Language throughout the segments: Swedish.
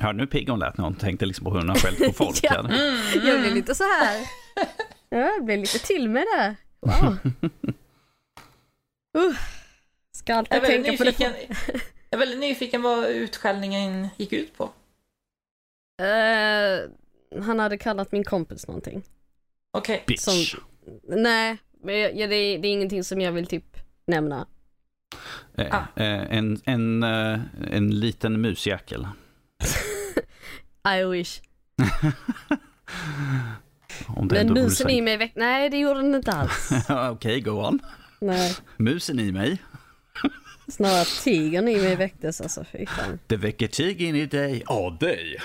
Hörde nu pigg hon lät när hon tänkte liksom på hur hon har skällt på folk. Ja. här. Jag blev lite så här. Ja, jag blev lite till med det. Wow. Uh, ska alltid tänka på det. jag är väldigt nyfiken vad utskällningen gick ut på. Eh, han hade kallat min kompis någonting. Okej. Bitch. Som- Nej, ja, det, är, det är ingenting som jag vill typ nämna. Eh, Ah. eh, en, en, eh, en liten musjäkel. I wish. Men musen i mig väck... Nej, det gjorde den inte alls. Okej, go on. Nej, Musen i mig. snarare tigern i mig väcktes alltså. Fy fan. Det väcker tigern i dig. Ja, dig.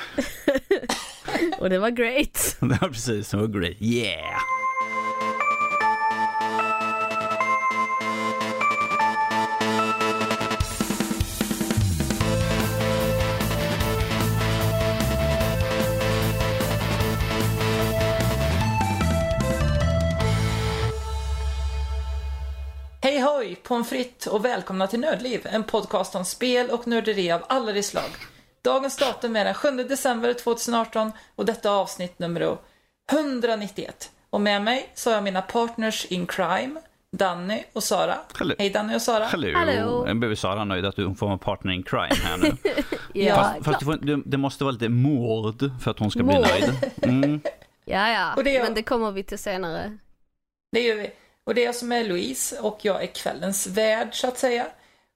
Och det var great. Det var precis, det var great. Yeah! Hej hoj, pommes frites och välkomna till Nördliv, en podcast om spel och nörderi av alla de slag. Dagens datum är den 7 december 2018 och detta är avsnitt nummer 191. Och med mig så har jag mina partners in crime, Danny och Sara. Hallå. Hej Danny och Sara. Hallå! Hallå. Jag blev Sara nöjd att du får vara partner in crime här nu. Ja, fast fast du får, du, det måste vara lite mord för att hon ska bli Mord. nöjd. Mm. ja, ja. Det men det kommer vi till senare. Det gör vi. Och det är jag som är Louise och jag är kvällens värd så att säga.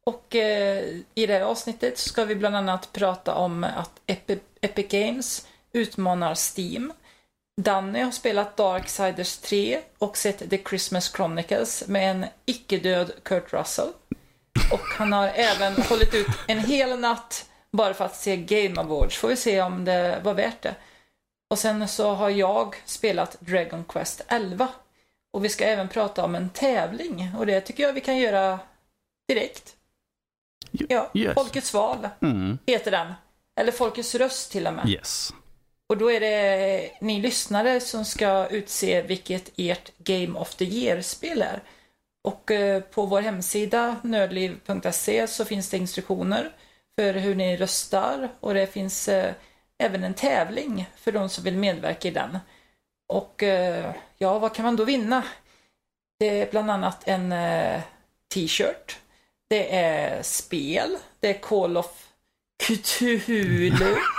Och eh, i det här avsnittet ska vi bland annat prata om att Epi- Epic Games utmanar Steam. Danny har spelat Darksiders 3 och sett The Christmas Chronicles med en icke-död Kurt Russell. Och han har även hållit ut en hel natt bara för att se Game Awards. Får vi se om det var värt det. Och sen så har jag spelat Dragon Quest 11. Och vi ska även prata om en tävling och det tycker jag vi kan göra direkt. Ja, Yes. Folkets val Mm. heter den. Eller Folkets röst till och med. Yes. Och då är det ni lyssnare som ska utse vilket ert Game of the Year-spel är. Och eh, på vår hemsida nördliv.se så finns det instruktioner för hur ni röstar och det finns eh, även en tävling för de som vill medverka i den. Och eh, ja, vad kan man då vinna? Det är bland annat en eh, t-shirt. Det är spel. Det är Call of Cthulhu.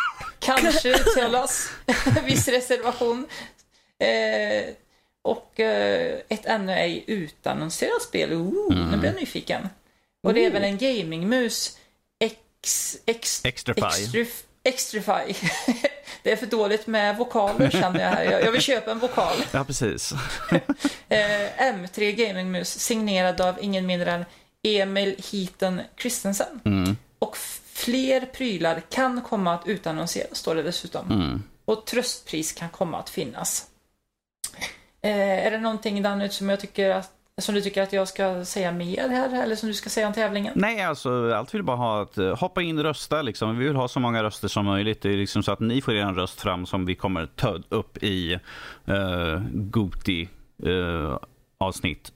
Kanske uttalas. Viss reservation. Eh, och eh, ett ännu ej utannonserat spel. Ooh, Nu blir jag nyfiken. Och det är väl en gamingmus. X, X, Extrafy. Extrif- Extrify. det är för dåligt med vokaler känner jag här. Jag, vill köpa en vokal. Ja, precis. Eh, M3 Gamingmus signerad av ingen mindre än Emil Heaton Christensen. Mm. Och fler prylar kan komma att utannonseras, står det dessutom. Mm. Och tröstpris kan komma att finnas. Eh, är det någonting Danny som, jag tycker att, som du tycker att jag ska säga mer här? Eller som du ska säga om tävlingen? Nej, alltså allt vill bara ha att eh, hoppa in och rösta. Liksom. Vi vill ha så många röster som möjligt. Det är liksom så att ni får er röst fram som vi kommer ta upp i uh, Goti eh, avsnitt.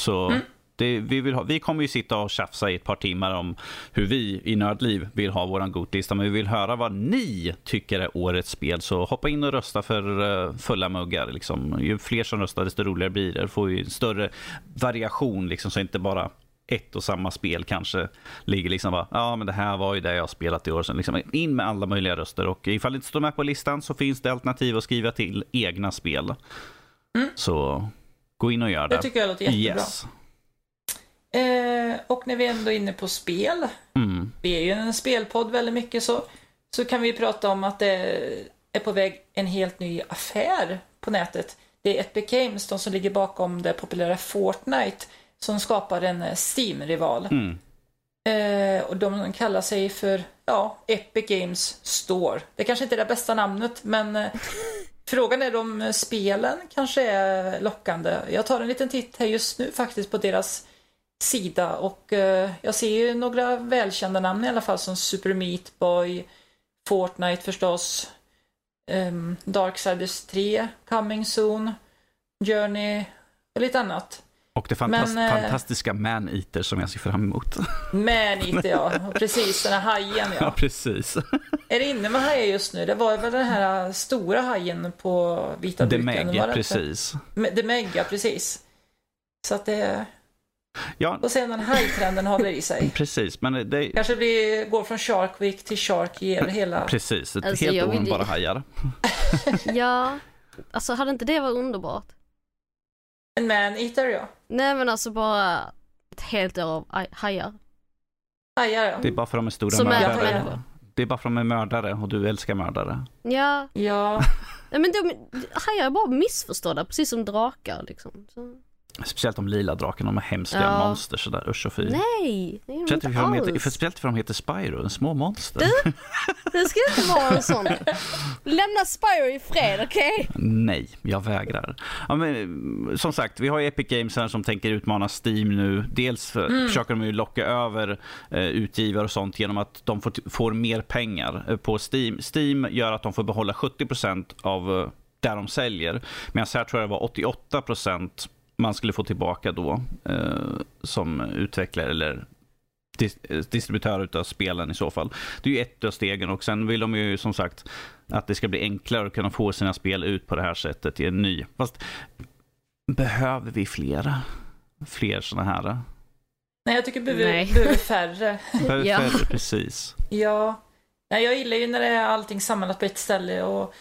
Så Mm. Det, vi, vill ha, vi kommer ju sitta och tjafsa i ett par timmar om hur vi i Nördliv vill ha våran Gotlista. Men vi vill höra vad ni tycker är årets spel. Så hoppa in och rösta för uh, fulla muggar. Liksom. Ju fler som röstar desto roligare blir det. får en större variation liksom, så inte bara ett och samma spel kanske ligger liksom bara, ja men det här var ju det jag spelat i år. Så liksom in med alla möjliga röster och ifall det inte står med på listan så finns det alternativ att skriva till egna spel. Så gå in och gör det. Mm. Det tycker jag låter jättebra. Yes. Eh, och när vi ändå är inne på spel, Mm. vi är ju en spelpodd väldigt mycket så, så kan vi prata om att det är på väg en helt ny affär på nätet. Det är Epic Games, de som ligger bakom det populära Fortnite, som skapar en eh, Steam-rival. Mm. Eh, och de kallar sig för, ja, Epic Games Store. Det kanske inte är det bästa namnet, men eh, frågan är om spelen kanske är lockande. Jag tar en liten titt här just nu faktiskt på deras sida och eh, jag ser ju några välkända namn i alla fall som Super Meat Boy, Fortnite förstås, um, Darksiders 3, Coming Soon, Journey och lite annat. Och det fantas Men, eh, fantastiska Man-Eater som jag ser fram emot. Men inte jag. Precis, den här hajen Ja, ja. precis. Är det inne med hajar just nu? Det var väl den här stora hajen på vita The duken? Meg, ja, det inte? precis. The Meg, ja precis. Så att det... Ja, Får se om den hajtrenden håller i sig. precis. Men det Kanske blir, går från Shark Week till Shark ger hela... Precis, ett Alltså, helt år vill bara hajar. Ja, alltså hade inte det varit underbart? En man-eater ja. Nej men alltså bara ett helt år av aj- hajar. Hajar ja. Det är bara för att de är stora Som är mördare. människor. Det är bara för att de är mördare och du älskar mördare. Ja, Ja. nej, men de, hajar är bara missförstådda, precis som drakar liksom. Så, Speciellt de lila drakarna, de är hemska Ja. monster sådär, usch och fy. nej, det är de inte för, de heter, alls. för, speciellt för de heter Spyro, en små monster. Det ska inte vara en sån. Lämna Spyro i fred, okej? Nej, jag vägrar. Ja, men, som sagt, vi har Epic Games här som tänker utmana Steam nu. Dels för, försöker de ju locka över eh, utgivare och sånt genom att de får, får mer pengar eh, på Steam. Steam gör att de får behålla 70% av eh, där de säljer. Medan här tror jag det var 88% man skulle få tillbaka då eh, som utvecklare eller dis- eh, distributör utav spelen i så fall. Det är ju ett av stegen och sen vill de ju som sagt att det ska bli enklare att kunna få sina spel ut på det här sättet i en ny. Fast behöver vi flera? Fler sådana här? Nej, jag tycker vi behöver, behöver färre. Behöver Ja. färre, precis. Ja. Nej, jag gillar ju när det är allting samlat på ett ställe och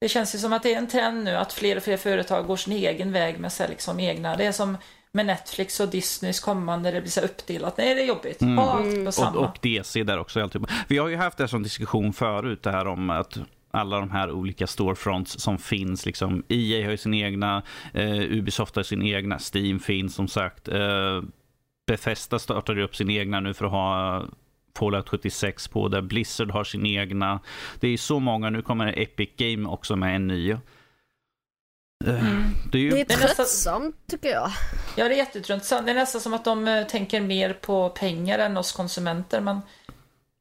det känns ju som att det är en trend nu att fler och fler företag går sin egen väg med sig liksom egna. Det är som med Netflix och Disneys kommande, det blir så uppdelat. Nej, det är jobbigt. Mm. Allt på samma. Och, och DC där också. Alltid. Vi har ju haft det som diskussion förut, det här om att alla de här olika storefronts som finns. Liksom, EA har ju sin egna, eh, Ubisoft har sin egna, Steam finns som sagt. Eh, Bethesda startade upp sin egna nu för att ha Fallout 76 på där. Blizzard har sin egna. Det är så många. Nu kommer Epic Game också med en ny. Eh, Mm. Det är ju... Det är Det är tröttsamt tycker jag. Ja, det är jättetröttsamt. Det är nästan som att de eh, tänker mer på pengar än oss konsumenter. Men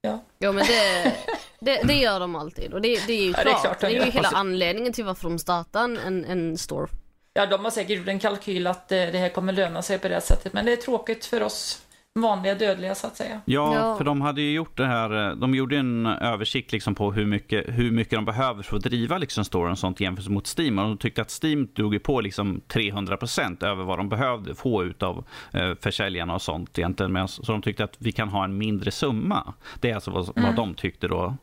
Ja men det, det, det gör de alltid och det, det är ju Ja, klart. det Det är är, klart de ju gör. hela Alltså- anledningen till varför de startar en, en store. ja, de har säkert gjort en kalkyl att eh, det här kommer löna sig på det sättet. Men det är tråkigt för oss vanliga dödliga så att säga. Ja, Ja. för de hade ju gjort det här. eh, De gjorde en översikt liksom på hur mycket, hur mycket de behöver för att driva liksom storyn och sånt jämfört mot Steam. Och de tyckte att Steam drog på liksom 300% över vad de behövde få ut av eh, försäljarna och sånt egentligen. Men, så de tyckte att vi kan ha en mindre summa. Det är alltså vad, vad de tyckte då.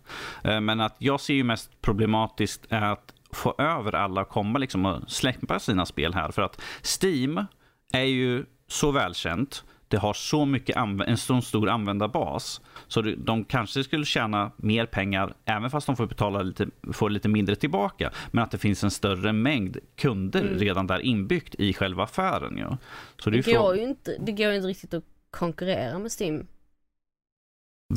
Eh, men att jag ser ju mest problematiskt är att få över alla och komma liksom och släppa sina spel här. För att Steam är ju så välkänt. Det har så mycket en så stor användarbas. Så de kanske skulle tjäna mer pengar även fast de får betala lite, får lite mindre tillbaka. Men att det finns en större mängd kunder redan där inbyggt i själva affären. Ja. Så det är Det går ju inte, det går inte riktigt att konkurrera med Steam.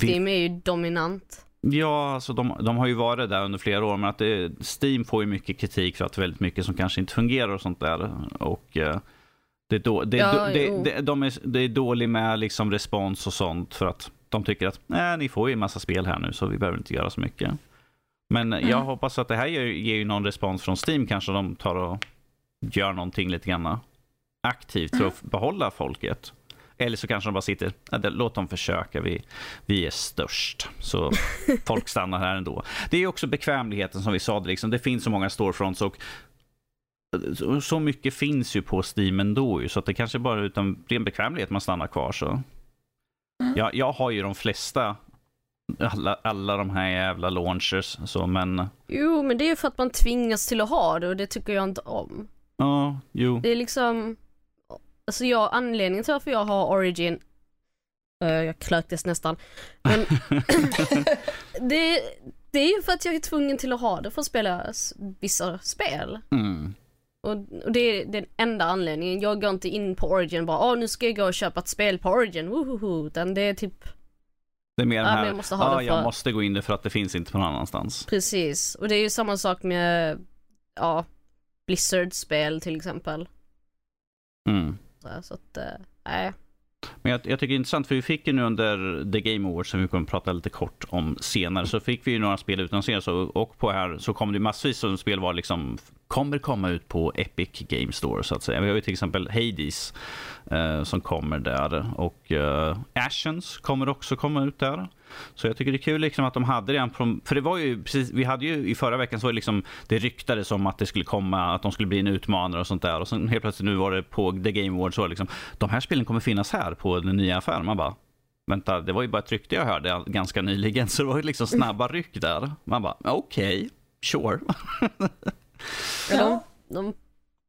Steam är ju dominant. Ja, alltså de, de har ju varit där under flera år, men att det, Steam får ju mycket kritik för att det är väldigt mycket som kanske inte fungerar och sånt där. Och eh, det, är då, det, Ja, det, det, de är, det är dålig med liksom respons och sånt för att de tycker att nej, ni får ju en massa spel här nu så vi behöver inte göra så mycket. Men jag Mm. hoppas att det här ger, ger ju någon respons från Steam kanske de tar och gör någonting lite grann aktivt för att behålla folket. Eller så kanske de bara sitter, låt dem försöka, vi, vi är störst. Så folk stannar här ändå. Det är också bekvämligheten som vi sa, det, liksom. det finns så många storefronts och så- mycket finns ju på Steam ändå ju, så att det kanske bara är utan ren bekvämlighet man stannar kvar. Så. Mm. Jag, jag har ju de flesta, alla, alla de här jävla launchers, så, men Jo men det är ju för att man tvingas till att ha det och det tycker jag inte om. ja, jo. Det är liksom, alltså jag, anledningen till varför jag har Origin, eh, jag klöktes nästan, men det, det är ju för att jag är tvungen till att ha det för att spela vissa spel. Mm. Och, och det är den enda anledningen. Jag går inte in på Origin bara åh nu ska jag gå och köpa ett spel på Origin, wohoho. Utan det är typ Det är mer den Ja, här, men jag måste ha ja, det jag måste gå in det för att det finns inte någon annanstans. precis. Och det är ju samma sak med, ja, Blizzard-spel till exempel. Mm. Så, så att, eh, nej. Men jag, jag tycker det är intressant, för vi fick ju nu under The Game Awards, som vi kommer att prata lite kort om senare, så fick vi ju några spel utannonseras Så, och på här så kom det massvis som spel var liksom kommer komma ut på Epic Game Store så att säga. Vi har ju till exempel Hades eh, som kommer där och eh, Ashes kommer också komma ut där. Så jag tycker det är kul liksom att de hade redan, för det var ju precis, vi hade ju i förra veckan så var det liksom, det ryktades om att det skulle komma, att de skulle bli en utmanare och sånt där och sen helt plötsligt nu var det på The Game Awards så liksom, de här spelen kommer finnas här på den nya affären. Man bara, vänta, det var ju bara ett rykte jag hörde ganska nyligen så det var ju liksom snabba ryck där. Man bara, okej, okay, sure. ja. de, de,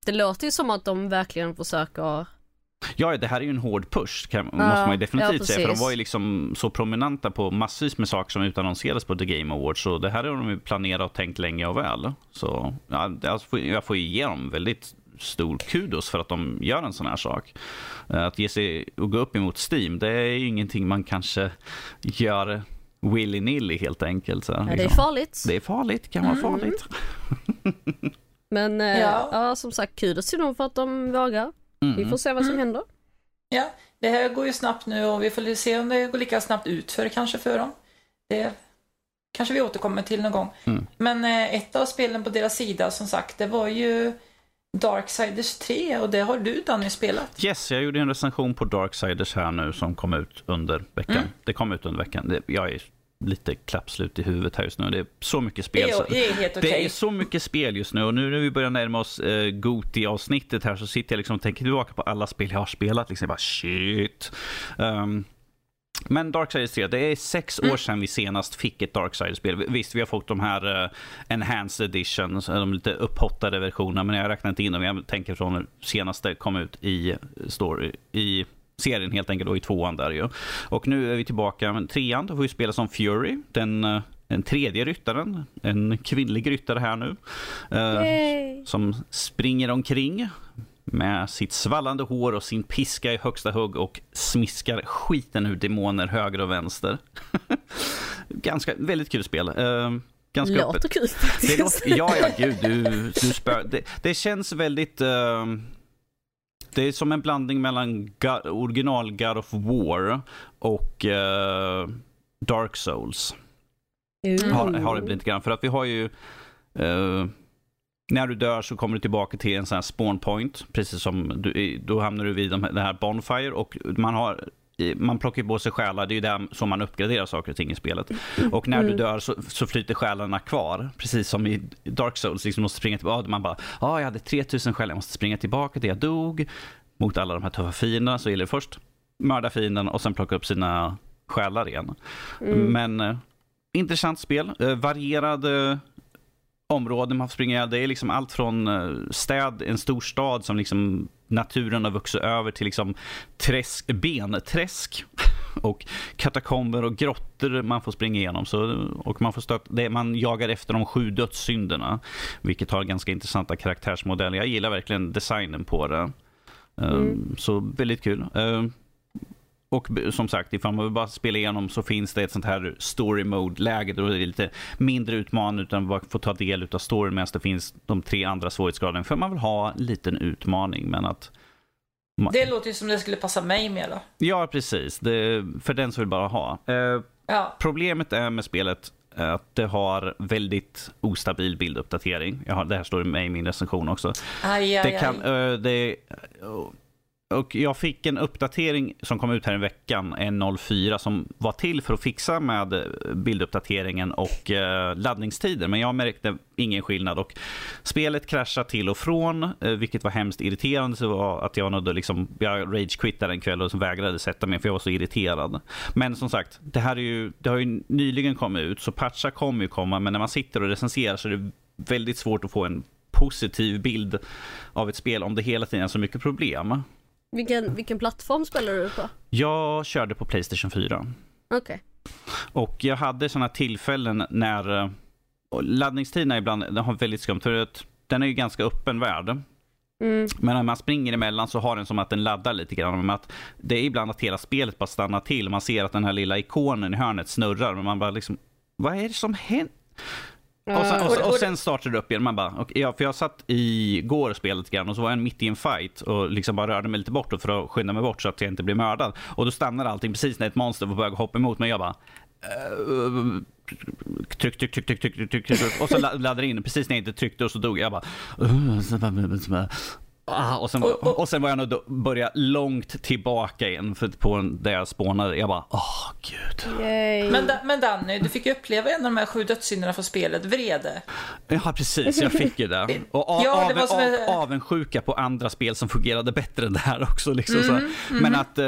det låter ju som att de verkligen försöker Ja, det här är ju en hård push, kan, ja, måste man ju definitivt ja, säga. För de var ju liksom så prominenta på massvis med saker som utannonserades på The Game Awards. Så det här har de ju planerat och tänkt länge och väl. Så ja, alltså, jag får ju ge dem väldigt stor kudos för att de gör en sån här sak. Eh, att ge sig och gå upp emot Steam, det är ju ingenting man kanske gör willy-nilly helt enkelt. Så, ja, liksom. det är farligt. Det är farligt, kan vara mm. farligt. Men eh, ja. ja. som sagt, kudos till dem för att de vågar. Mm. Vi får se vad som mm. händer. Ja, det här går ju snabbt nu och vi får se om det går lika snabbt ut för kanske för dem. Det kanske vi återkommer till någon gång. Mm. Men eh, ett av spelen på deras sida som sagt, det var ju Darksiders 3 och det har du Danny spelat. Yes, jag gjorde en recension på Darksiders här nu som kom ut under veckan. Mm. Det kom ut under veckan. Jag är lite klappslut i huvudet här just nu. Det är så mycket spel. Det är, det är helt okay. Det är så mycket spel just nu och nu när vi börjar närma oss eh, Goti-avsnittet här så sitter jag liksom och tänker tillbaka på alla spel jag har spelat. Liksom bara shit. Um, men Darksiders 3, det är sex mm. år sedan vi senast fick ett Darksiders-spel. Visst, vi har fått de här uh, Enhanced Editions, de lite upphottade versionerna, men jag räknar inte in dem. Jag tänker från när senaste kom ut i, story, i serien helt enkelt, och i tvåan där ju. Och nu är vi tillbaka med trean, då får vi spela som Fury, den den tredje ryttaren, en kvinnlig ryttare här nu. Uh, som springer omkring med sitt svallande hår och sin piska i högsta hugg och smiskar skiten ur demoner höger och vänster. Ganska, väldigt kul spel. Uh, ganska låter öppet. kul faktiskt. Det låter, ja, ja, gud, du, du spör, det, det känns väldigt... Uh, det är som en blandning mellan God, original God of War och uh, Dark Souls. Mm. Har, har det blivit lite grann. För att vi har ju... Uh, när du dör så kommer du tillbaka till en sån här spawn point. Precis som du, då hamnar du vid de, den här Bonfire och man har man plockar på sig själar, det är ju där som man uppgraderar saker och ting i spelet. Och när du mm. dör så, så flyter själarna kvar, precis som i Dark Souls. Liksom måste springa tillbaka. Man bara, ja, ah, jag hade 3000 själar, jag måste springa tillbaka till jag dog. Mot alla de här tuffa fienderna så gäller det först mörda fienden och sen plocka upp sina själar igen. Mm. Men eh, intressant spel, eh, varierad eh, områden man får springa Det är liksom allt från eh, städ, en stor stad som liksom naturen har vuxit över till liksom träsk, benträsk och katakomber och grottor man får springa igenom. Så, och man, får stöt, det, man jagar efter de sju dödssynderna, vilket har ganska intressanta karaktärsmodeller. Jag gillar verkligen designen på det. Eh, mm. Så väldigt kul. Och som sagt, ifall man vill bara spela igenom så finns det ett sånt här story mode-läge då det är lite mindre utmanande utan bara få ta del av storyn medan det finns de tre andra svårighetsgraderna. För man vill ha en liten utmaning men att det låter ju som det skulle passa mig mer då. Ja, precis. Det, för den som vill bara ha. Eh, ja. Problemet är med spelet att det har väldigt ostabil bilduppdatering. Jag har, det här står med i min recension också. Aj, aj, det kan, aj. Uh, det, och jag fick en uppdatering som kom ut här i veckan, 1.04, som var till för att fixa med eh, bilduppdateringen och eh, laddningstider. Men jag märkte ingen skillnad och spelet kraschade till och från, eh, vilket var hemskt irriterande. Så var att jag nådde liksom, jag ragequittade en kväll och vägrade sätta mig för jag var så irriterad. Men som sagt, det här är ju, det har ju nyligen kommit ut, så patchar kommer ju komma. Men när man sitter och recenserar så är det väldigt svårt att få en positiv bild av ett spel om det hela tiden är så mycket problem. Vilken, vilken plattform spelar du på? Jag körde på Playstation 4. Okej. Okay. Och jag hade sådana tillfällen när laddningstiderna ibland har väldigt skumt. För att den är ju ganska öppen värld. Mm. Men när man springer emellan så har den som att den laddar lite grann. Men att det är ibland att hela spelet bara stannar till. Man ser att den här lilla ikonen i hörnet snurrar. Men man bara liksom, vad är det som händer? Och sen, och, och sen startade det upp igen. Man bara, och, ja, för jag satt igår och spelade lite grann och så var jag mitt i en fight och liksom bara rörde mig lite bort för att skynda mig bort så att jag inte blev mördad. Och då stannade allting precis när ett monster var på väg att hoppa emot mig. Jag bara, uh, tryck, tryck, tryck, tryck, tryck, tryck, tryck, och så laddade det in precis när jag inte tryckte och så dog jag. bara, Ah, och, sen, Och- och- och sen var jag nog börja långt tillbaka igen för, på där jag spånade. Jag bara, åh gud. Yay. Men, men Danny, du fick ju uppleva en av de här sju dödssynderna från spelet, vrede. Ja precis, jag fick ju det. Och av, Ja, det av, var av, en- avundsjuka på andra spel som fungerade bättre än det här också. Liksom, Mm, så. Men att eh,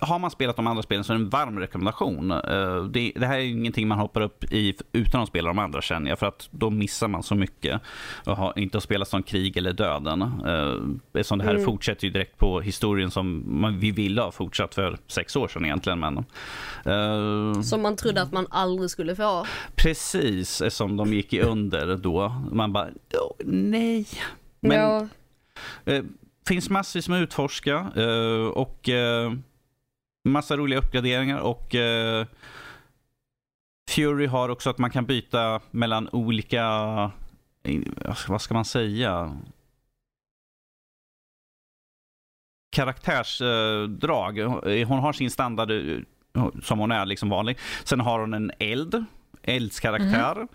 har man spelat de andra spelen så är det en varm rekommendation. Eh, det, det här är ingenting man hoppar upp i utan att spela de andra känner jag. För att då missar man så mycket. Och har inte att spela som krig eller döden. Uh, eftersom det här Mm. fortsätter ju direkt på historien som man, vi ville ha fortsatt för sex år sedan egentligen. Men, eh, Som man trodde att man aldrig skulle få. Precis, som de gick under då. Man bara, "Åh, nej. Men ja. eh, finns massvis med att utforska eh, och eh, massa roliga uppgraderingar och eh, Fury har också att man kan byta mellan olika, eh, vad ska man säga? Karaktärsdrag. Eh, hon har sin standard eh, som hon är liksom vanlig. Sen har hon en eld eldskaraktär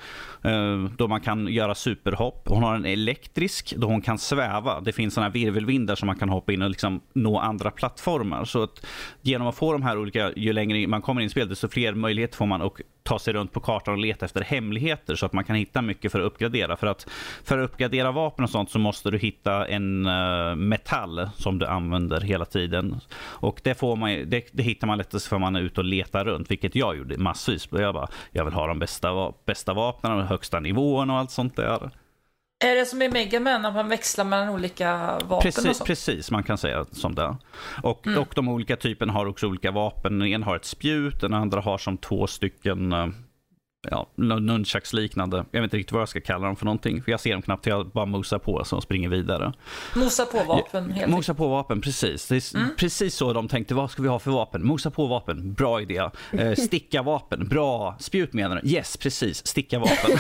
eh, då man kan göra superhopp. Hon har en elektrisk då hon kan sväva. Det finns såna här virvelvindar som man kan hoppa in och liksom nå andra plattformar. Så att genom att få de här olika, ju längre man kommer in i spelet desto fler möjligheter får man och ta sig runt på kartan och leta efter hemligheter så att man kan hitta mycket för att uppgradera. För att för att uppgradera vapen och sånt så måste du hitta en uh, metall som du använder hela tiden. Och det, får man, det, det hittar man lättast för man är ute och letar runt, vilket jag gjorde massvis. Jag bara, jag vill ha de bästa, bästa vapnen, de högsta nivåerna och allt sånt där. Är det som i Mega Man, att man växlar mellan olika vapen och Precis, sånt? precis, man kan säga som det. Och, Mm. och de olika typerna har också olika vapen. Ena har ett spjut, den andra har som två stycken eh, ja, nunchucks liknande. Jag vet inte riktigt vad jag ska kalla dem för någonting. För jag ser dem knappt, jag bara mosar på så och springer vidare. Mosa på vapen, helt enkelt. Mosa på vapen, precis. Det är Mm. precis så de tänkte. Vad ska vi ha för vapen? Mosa på vapen, bra idé. Eh, sticka vapen, bra. Spjut menar du? Yes, precis. Sticka vapen.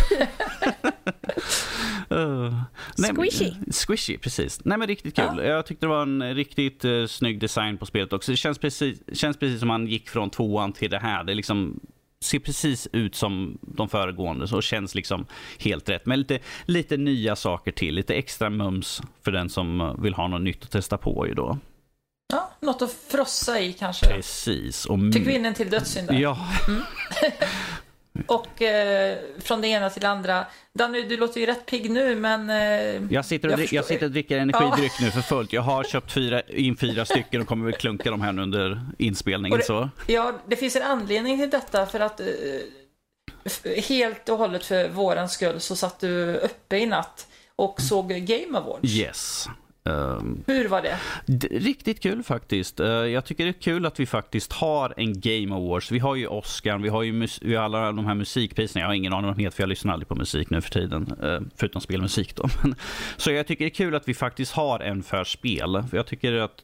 Uh, nej, Squishy. Squishy, precis. Nej men riktigt kul. Jag tyckte det var en riktigt uh, snygg design på spelet också. Det känns precis, känns precis som man gick från tvåan till det här. Det liksom ser precis ut som de föregående så känns liksom helt rätt. Men lite, lite nya saker till, lite extra mums för den som uh, vill ha något nytt att testa på ju då. Ja, något att frossa i kanske. Precis. Och Fick vi in en till dödssynd där. Ja, Och eh, från det ena till det andra. Danny, du låter ju rätt pigg nu, men... Eh, jag sitter, och, Jag jag sitter och dricker energidryck nu för fullt. Jag har köpt fyra, in fyra stycken och kommer väl klunka dem här nu under inspelningen. Det- Så. ja, det finns en anledning till detta, för att eh, helt och hållet för vårens skull så satt du uppe i natt och såg Game Awards. Yes. Ehm, Hur var det? Riktigt kul faktiskt. Eh, Jag tycker det är kul att vi faktiskt har en Game Awards. Vi har ju Oscar, vi har ju vi har alla de här musikpriserna. Jag har ingen aning om de heter för jag lyssnar aldrig på musik nu för tiden. eh, Förutom spelmusik då. Så jag tycker det är kul att vi faktiskt har en för spel. För jag tycker att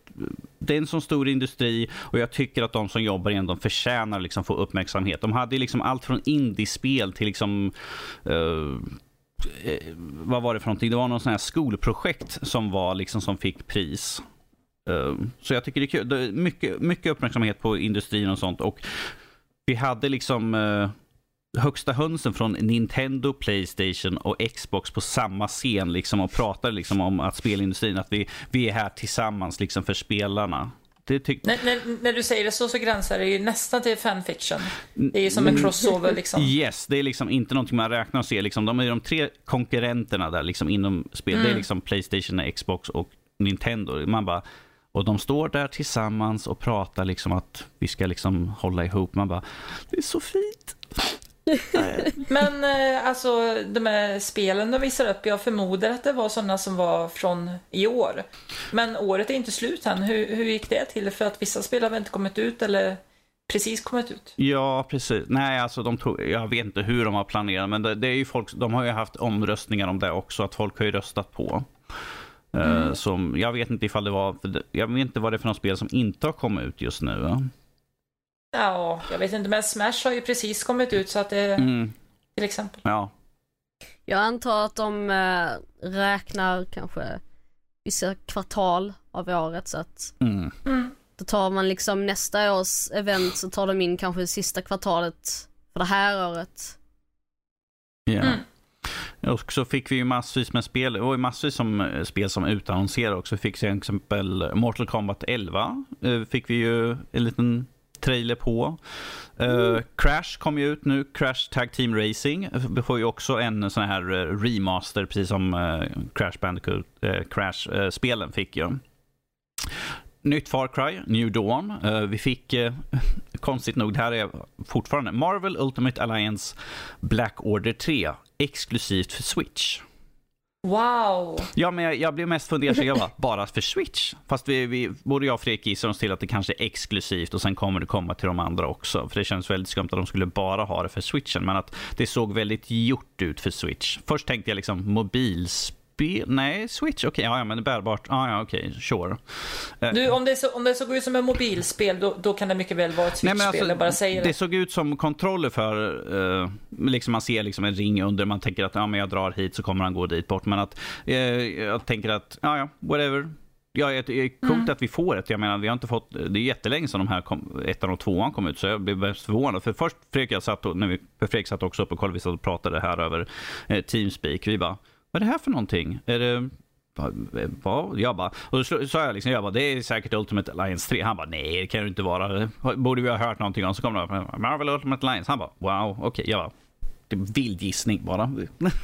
det är en så stor industri och jag tycker att de som jobbar igen de förtjänar liksom få uppmärksamhet. De hade liksom allt från indiespel till liksom eh, eh, Eh, vad var det för någonting? Det var någon sån här skolprojekt som var liksom som fick pris. Eh, så jag tycker det är kul. Det är mycket, mycket uppmärksamhet på industrin och sånt och vi hade liksom eh, högsta hönsen från Nintendo, Playstation och Xbox på samma scen liksom och pratade liksom om att spelindustrin, att vi, vi är här tillsammans liksom för spelarna. Det tyck- När, när, när du säger det så, så gränsar det ju nästan till fanfiction. Det är ju som en crossover liksom. Yes, det är liksom inte någonting man räknar och ser. Liksom, de är de tre konkurrenterna där liksom, inom spel. Det är liksom Playstation, Xbox och Nintendo. Man bara, och de står där tillsammans och pratar liksom att vi ska liksom hålla ihop. Man bara, det är så fint. Men eh, alltså de här spelen de visar upp, jag förmodar att det var sådana som var från i år. Men året är inte slut än. Hur, hur gick det till? För att vissa spel har väl inte kommit ut eller precis kommit ut? Ja, precis. Nej, alltså de tog, jag vet inte hur de har planerat, men det, det är ju folk, de har ju haft omröstningar om det också, att folk har ju röstat på. Eh, som, jag vet inte ifall det var, jag vet inte vad det är för något spel som inte har kommit ut just nu. Ja, jag vet inte, men Smash har ju precis kommit ut så att det, Mm, till exempel. ja. Jag antar att de eh, räknar kanske vissa kvartal av året så att Mm. Mm. då tar man liksom nästa års event så tar de in kanske sista kvartalet för det här året. Ja. Mm. Och så fick vi ju massvis med spel, det var ju massvis som eh, spel som utannonserade också. Vi fick till exempel Mortal Kombat 11, eh, fick vi ju en liten trailer på. Eh, Crash kom ju ut nu, Crash Tag Team Racing. Vi får ju också en sån här eh, remaster, precis som eh, Crash Bandicoot, Crash-spelen fick ju. Nytt Far Cry, New Dawn. Vi fick, konstigt nog, det här är fortfarande Marvel Ultimate Alliance Black Order 3, exklusivt för Switch. Wow! Ja, men jag, jag blev mest fundersam. Jag bara, bara för Switch? Fast vi, vi, både jag och Fredrik gissar oss till att det kanske är exklusivt och sen kommer det komma till de andra också. För det känns väldigt skumt att de skulle bara ha det för Switchen. Men att det såg väldigt gjort ut för Switch. Först tänkte jag liksom mobilspel. Nej, Switch, okej, ja, ja, men det är bärbart. Ja, ja, okej, sure. Eh, Du, om det, så, om det såg ut som ett mobilspel, då, då kan det mycket väl vara ett Nej, men Switch-spel. alltså, jag bara säger det det. såg ut som kontroller för, eh, liksom man ser liksom en ring under, man tänker att ja, men jag drar hit så kommer han gå dit bort. Men att eh, jag tänker att, ja ja, whatever. Ja, det är coolt Mm. att vi får det. Jag menar, vi har inte fått, det är jättelänge sedan de här kom, ettan och tvåan kom ut, så jag blev mest förvånad. För först, Fredrik, jag satt och, när vi, Fredrik satt också upp och kollade, vi satt och pratade här över eh, Teamspeak. Vi bara, vad är det här för någonting? Är det, vad? Jag bara, och så sa jag liksom, jag bara, det är säkert Ultimate Alliance 3. Han bara, nej det kan det inte vara. Borde vi ha hört någonting om. Så kom det upp, Marvel Ultimate Alliance. Han bara, wow, okej. Jag bara, vild gissning bara.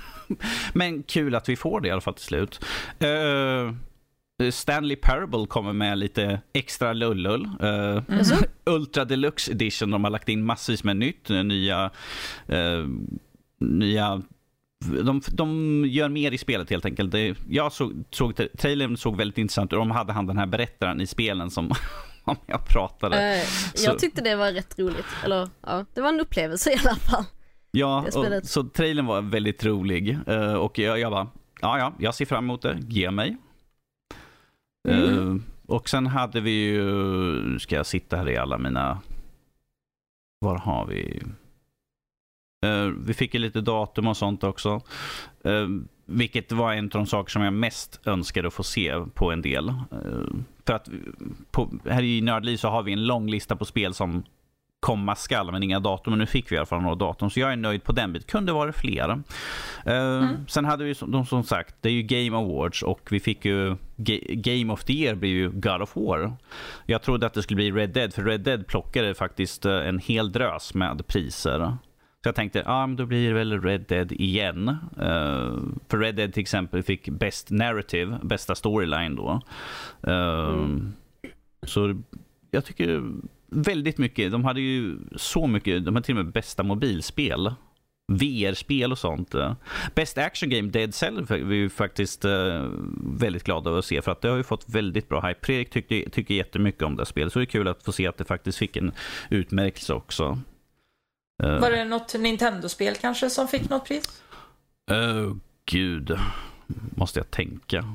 Men kul att vi får det i alla fall till slut. Eh, Stanley Parable kommer med lite extra lullull. Uh, Jaså? Ultra Deluxe Edition. De har lagt in massvis med nytt. eh, Nya... eh, nya de, de gör mer i spelet helt enkelt. Det, jag såg, såg, trailern såg väldigt intressant ut. De hade han den här berättaren i spelen som om jag pratade. Så- jag tyckte det var rätt roligt. Eller ja, det var en upplevelse i alla fall. Ja, och, så trailern var väldigt rolig. eh, och jag, jag bara, ja, ja, jag ser fram emot det. Ge mig. Eh, och sen hade vi ju, ska jag sitta här i alla mina, var har vi? Eh, vi fick ju lite datum och sånt också. Eh, vilket var en av de saker som jag mest önskade att få se på en del. Eh, för att på, här i Nördliv så har vi en lång lista på spel som komma skall, men inga datum. Men nu fick vi i alla fall några datum, så jag är nöjd på den biten. Kunde vara fler. Eh, Sen hade vi som, som sagt, det är ju Game Awards och vi fick ju Ga- Game of the Year blir ju God of War. Jag trodde att det skulle bli Red Dead, för Red Dead plockade faktiskt en hel drös med priser. Så jag tänkte, ja men då blir det väl Red Dead igen. Eh, för Red Dead till exempel fick Best Narrative, bästa storyline då. Eh, Så jag tycker väldigt mycket, de hade ju så mycket, de hade till och med bästa mobilspel. VR-spel och sånt. Best Action Game, Dead Cell, är vi ju faktiskt eh, väldigt glada över att se för att det har ju fått väldigt bra hype. Fredrik tyckte, tycker jättemycket om det spelet så det är kul att få se att det faktiskt fick en utmärkelse också. Eh, Var det något Nintendo-spel kanske som fick något pris? oh, gud, måste jag tänka.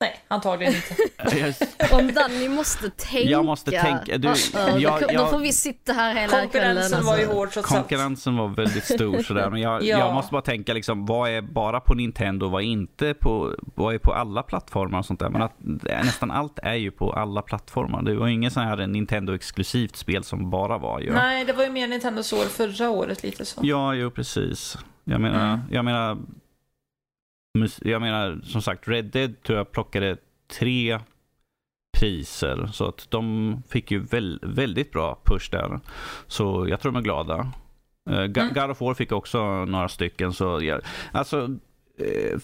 Nej, antagligen inte. Jag- Om Danny måste tänka. Jag måste tänka, du, Uh-oh, jag- då, då jag- får vi sitta här hela kvällen. Konkurrensen var ju alltså. hård trots. Konkurrensen var väldigt stor sådär, men jag, Ja. jag måste bara tänka liksom, vad är bara på Nintendo, vad är inte på, vad är på alla plattformar och sånt där. Men att, nästan allt är ju på alla plattformar. Det var ju ingen sån här Nintendo-exklusivt spel som bara var ju. Nej, det var ju mer Nintendos år förra året lite så. Ja, jo precis. Jag menar, Mm. jag menar, jag menar som sagt, Red Dead tror jag plockade tre priser. Så att de fick ju väl, väldigt bra push där. Så jag tror de är glada. Uh, Mm. God of War fick också några stycken. Så jag, alltså, eh,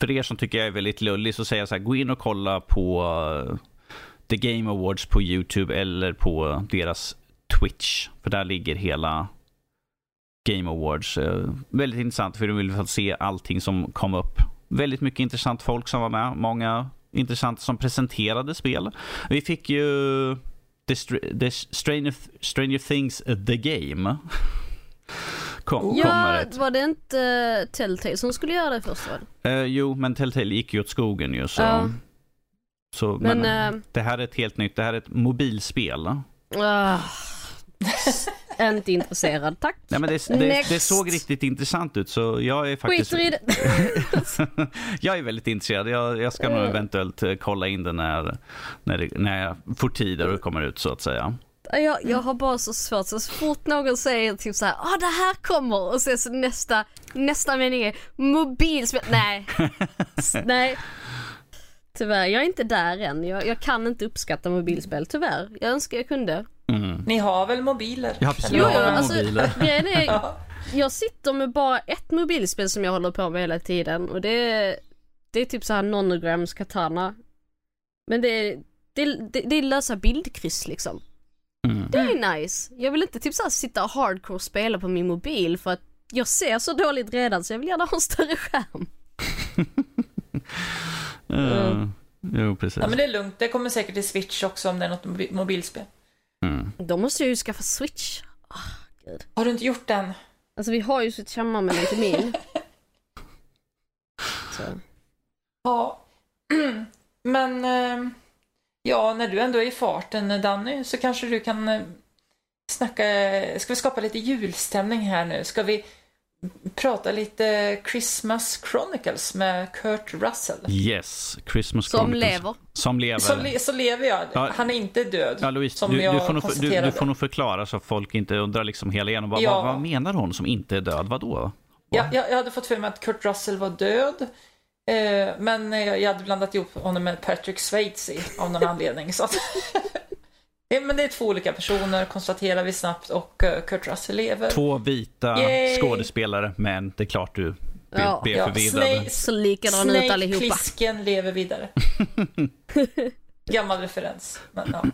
för er som tycker jag är väldigt lullig så säger jag så här, gå in och kolla på eh, The Game Awards på YouTube eller på deras Twitch. För där ligger hela Game Awards. Väldigt intressant för de vill få se allting som kom upp. Väldigt mycket intressant folk som var med. Många intressanta som presenterade spel. Vi fick ju The, Str- The Stranger, Stranger Things uh, The Game. Kom, Ja, var det inte uh, Telltale som skulle göra det först väl? Eh, jo, men Telltale gick ju åt skogen ju. Så, Ja. så, men Men, eh, det här är ett helt nytt, det här är ett mobilspel. Ah, inte intresserad, tack. Nej, men det, det, det såg riktigt intressant ut så jag är faktiskt... Skiter i det. jag är väldigt intresserad. Jag, jag ska nog eventuellt eh, kolla in det när, när, när jag får tid och det kommer ut så att säga. Jag, jag har bara så svårt, så fort någon säger typ såhär, ah det här kommer och sen så nästa, nästa mening är mobilspel, nej. Nej. Tyvärr, jag är inte där än. Jag, jag kan inte uppskatta mobilspel, tyvärr. Jag önskar jag kunde. Mm. Ni har väl mobiler? Ja, precis. Eller Jo, Jag jo, alltså mobiler. grejen är, Ja. jag sitter med bara ett mobilspel som jag håller på med hela tiden och det är, det är typ så här nonograms katana. Men det är, det, det, det är lösa bildkryss liksom. Mm. Det är nice. Jag vill inte typ så här sitta och hardcore spela på min mobil för att jag ser så dåligt redan så jag vill gärna ha en större skärm. Uh, jo, precis. Ja, men det är lugnt. Det kommer säkert till Switch också om det är något mobi- mobilspel. Mm. Då måste jag ju skaffa switch. Ah, gud. Har du inte gjort den? Alltså vi har ju switch hemma men inte min. Så. Ja. Men eh, ja, när du ändå är i farten Danny så kanske du kan eh, snacka, ska vi skapa lite julstämning här nu? Ska vi prata lite Christmas Chronicles med Kurt Russell? Yes, Christmas Som Chronicles. lever. Som lever. Så, le, så lever jag. Ja. Han är inte död. Ja, Louise, som du, jag du, får nog, du, du får nog förklara så att folk inte undrar liksom hela igenom. Vad, Ja. vad, vad menar hon som inte är död? Vadå? Ja, jag, jag hade fått för mig att Kurt Russell var död. Eh, men jag, jag hade blandat ihop honom med Patrick Swayze av någon anledning. Så att, Men det är två olika personer konstaterar vi snabbt och eh, Kurt Russell lever. Två vita Yay. skådespelare, men det är klart du blir, Ja. blir Ja, förvirrad. Snake- Så likadan ut Snake allihopa. Plissken lever vidare. Gammal referens. Men, ja.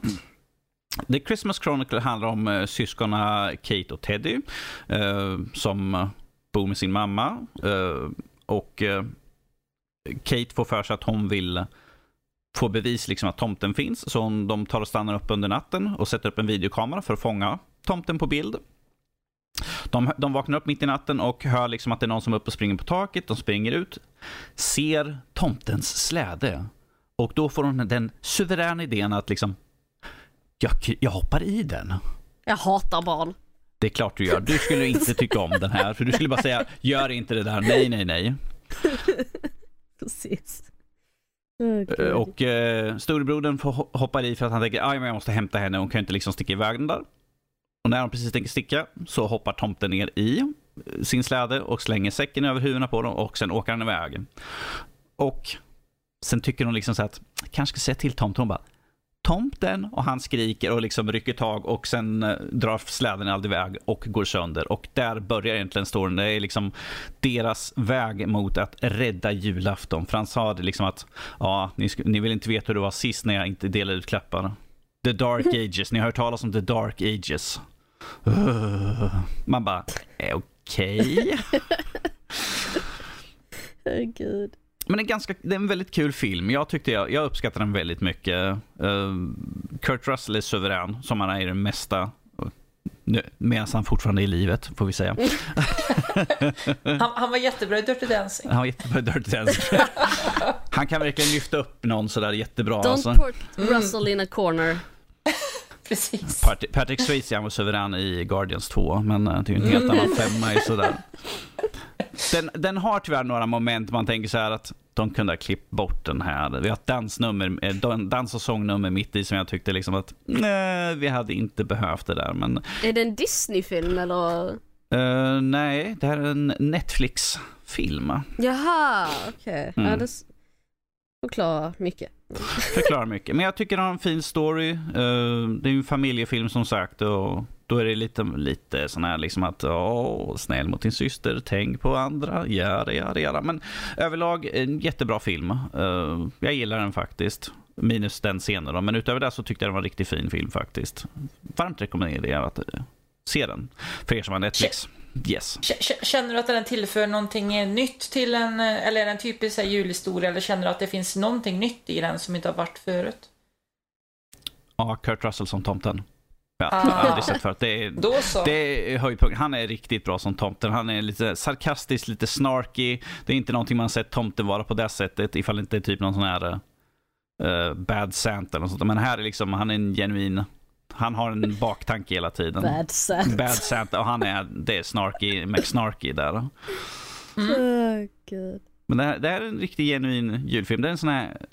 The Christmas Chronicle handlar om uh, syskonen Kate och Teddy eh, som bor med sin mamma. eh, och eh, Kate får för sig att hon vill få bevis liksom att tomten finns. Så de tar och stannar upp under natten och sätter upp en videokamera för att fånga tomten på bild. De, de vaknar upp mitt i natten och hör liksom att det är någon som är uppe och springer på taket. De springer ut, ser tomtens släde. Och då får hon den suveräna idén att liksom jag, jag hoppar i den. Jag hatar barn. Det är klart du gör. Du skulle inte tycka om den här. För du skulle bara säga, gör inte det där. Nej, nej, nej. Precis. Eh, Och eh, storebrodern får ho- hoppa i för att han tänker, men jag måste hämta henne. Hon kan ju inte liksom sticka iväg den där. Och när de precis tänker sticka så hoppar tomten ner i eh, sin släde och slänger säcken över huvudena på dem och sen åker han iväg. Och sen tycker hon liksom så att, kanske ska säga till tomten. Hon bara, tomten och han skriker och liksom rycker tag och sen eh, drar släden aldrig iväg och går sönder. Och där börjar egentligen storyn. Det är liksom deras väg mot att rädda julafton. För han sa det liksom att ja, ni, ni vill inte veta hur det var sist när jag inte delade ut klappar. The Dark Ages. Ni har hört talas om The Dark Ages. Man bara, okej. Åh, gud. Men det är, ganska, det är en väldigt kul film. Jag tyckte jag, jag uppskattar den väldigt mycket. Uh, Kurt Russell är suverän, som han är i det mesta. Nu, medan han fortfarande är i livet, får vi säga. han, han var jättebra i Dirty Dancing. Han var jättebra i Dirty Dancing. Han kan verkligen lyfta upp någon sådär jättebra. Don't Alltså. put Russell in a corner. Precis. Pat- Patrick Swayze han var suverän i Guardians 2, men eh, det är ju en helt annan femma i sådär. Den, den har tyvärr några moment man tänker så här att de kunde ha klippt bort den här. Vi har ett dansnummer, eh, dan- dans och sångnummer mitt i som jag tyckte liksom att nej, vi hade inte behövt det där. Men Är det en Disney-film eller? eh, nej, det här är en Netflix-film. Jaha, okej. Mm. Ja, det förklarar mycket. Förklarar mycket. Men jag tycker den har en fin story. Eh, det är en familjefilm som sagt och då är det lite, lite sån här liksom att åh, snäll mot din syster, tänk på andra, jada, jada, jada. Men överlag en jättebra film. Eh, jag gillar den faktiskt. Minus den scenen då. Men utöver det så tyckte jag den var en riktigt fin film faktiskt. Varmt rekommenderar jag att eh, se den. För er som har Netflix. Yes. Känner du att den tillför någonting nytt till en, eh, eller är den typisk julhistoria, eller känner du att det finns någonting nytt i den som inte har varit förut? Ja, Kurt Russell som tomten. Ja, Ah. jag har aldrig sett förut. Det är, Då så. Det är höjdpunkt. Han är riktigt bra som tomten. Han är lite sarkastisk, lite snarky. Det är inte någonting man sett tomten vara på det sättet ifall det inte är typ någon sån här uh, bad Santa eller något sånt. Men här är liksom, han är en genuin, han har en baktanke hela tiden. Bad Santa. Bad Santa och han är, det är snarky, McSnarky där. Åh, gud. Men det här, det här är en riktigt genuin julfilm. Det är en sån här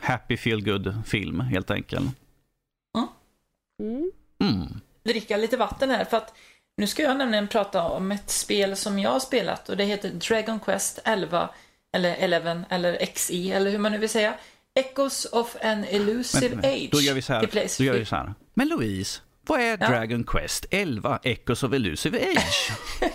happy feel good film helt enkelt. Mm. Mm. dricka lite vatten här för att nu ska jag nämligen prata om ett spel som jag har spelat och det heter Dragon Quest 11 eller 11 eller XI eller hur man nu vill säga. Echoes of an Elusive Age. Då gör vi så här. Då gör vi så här. Men Louise, vad är Ja. Dragon Quest 11 Echoes of Elusive Age?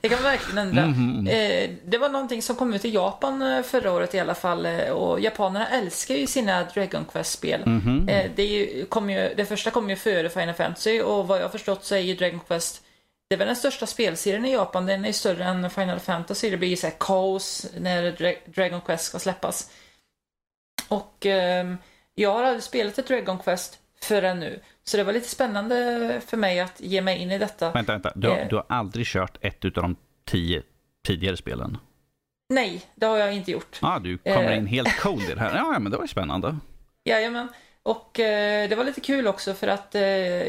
Det kan man verkligen undra. Mhm. Eh, det var någonting som kom ut i Japan eh, förra året i alla fall eh, och japanerna älskar ju sina Dragon Quest-spel. Mhm. Eh, det, ju, ju, det första kom ju före Final Fantasy och vad jag har förstått så är ju Dragon Quest det är väl den största spelserien i Japan. Den är större än Final Fantasy. Det blir ju så här kaos när Dra- Dragon Quest ska släppas. Och ehm, jag har aldrig spelat ett Dragon Quest förrän nu. Så det var lite spännande för mig att ge mig in i detta. vänta, vänta. Du har, Eh. du har aldrig kört ett av de tio tidigare spelen? Nej, det har jag inte gjort. Ja, ah, du kommer Eh. in helt cold i det här. Ja, men det var ju spännande. Jajamän. Och eh, det var lite kul också för att eh,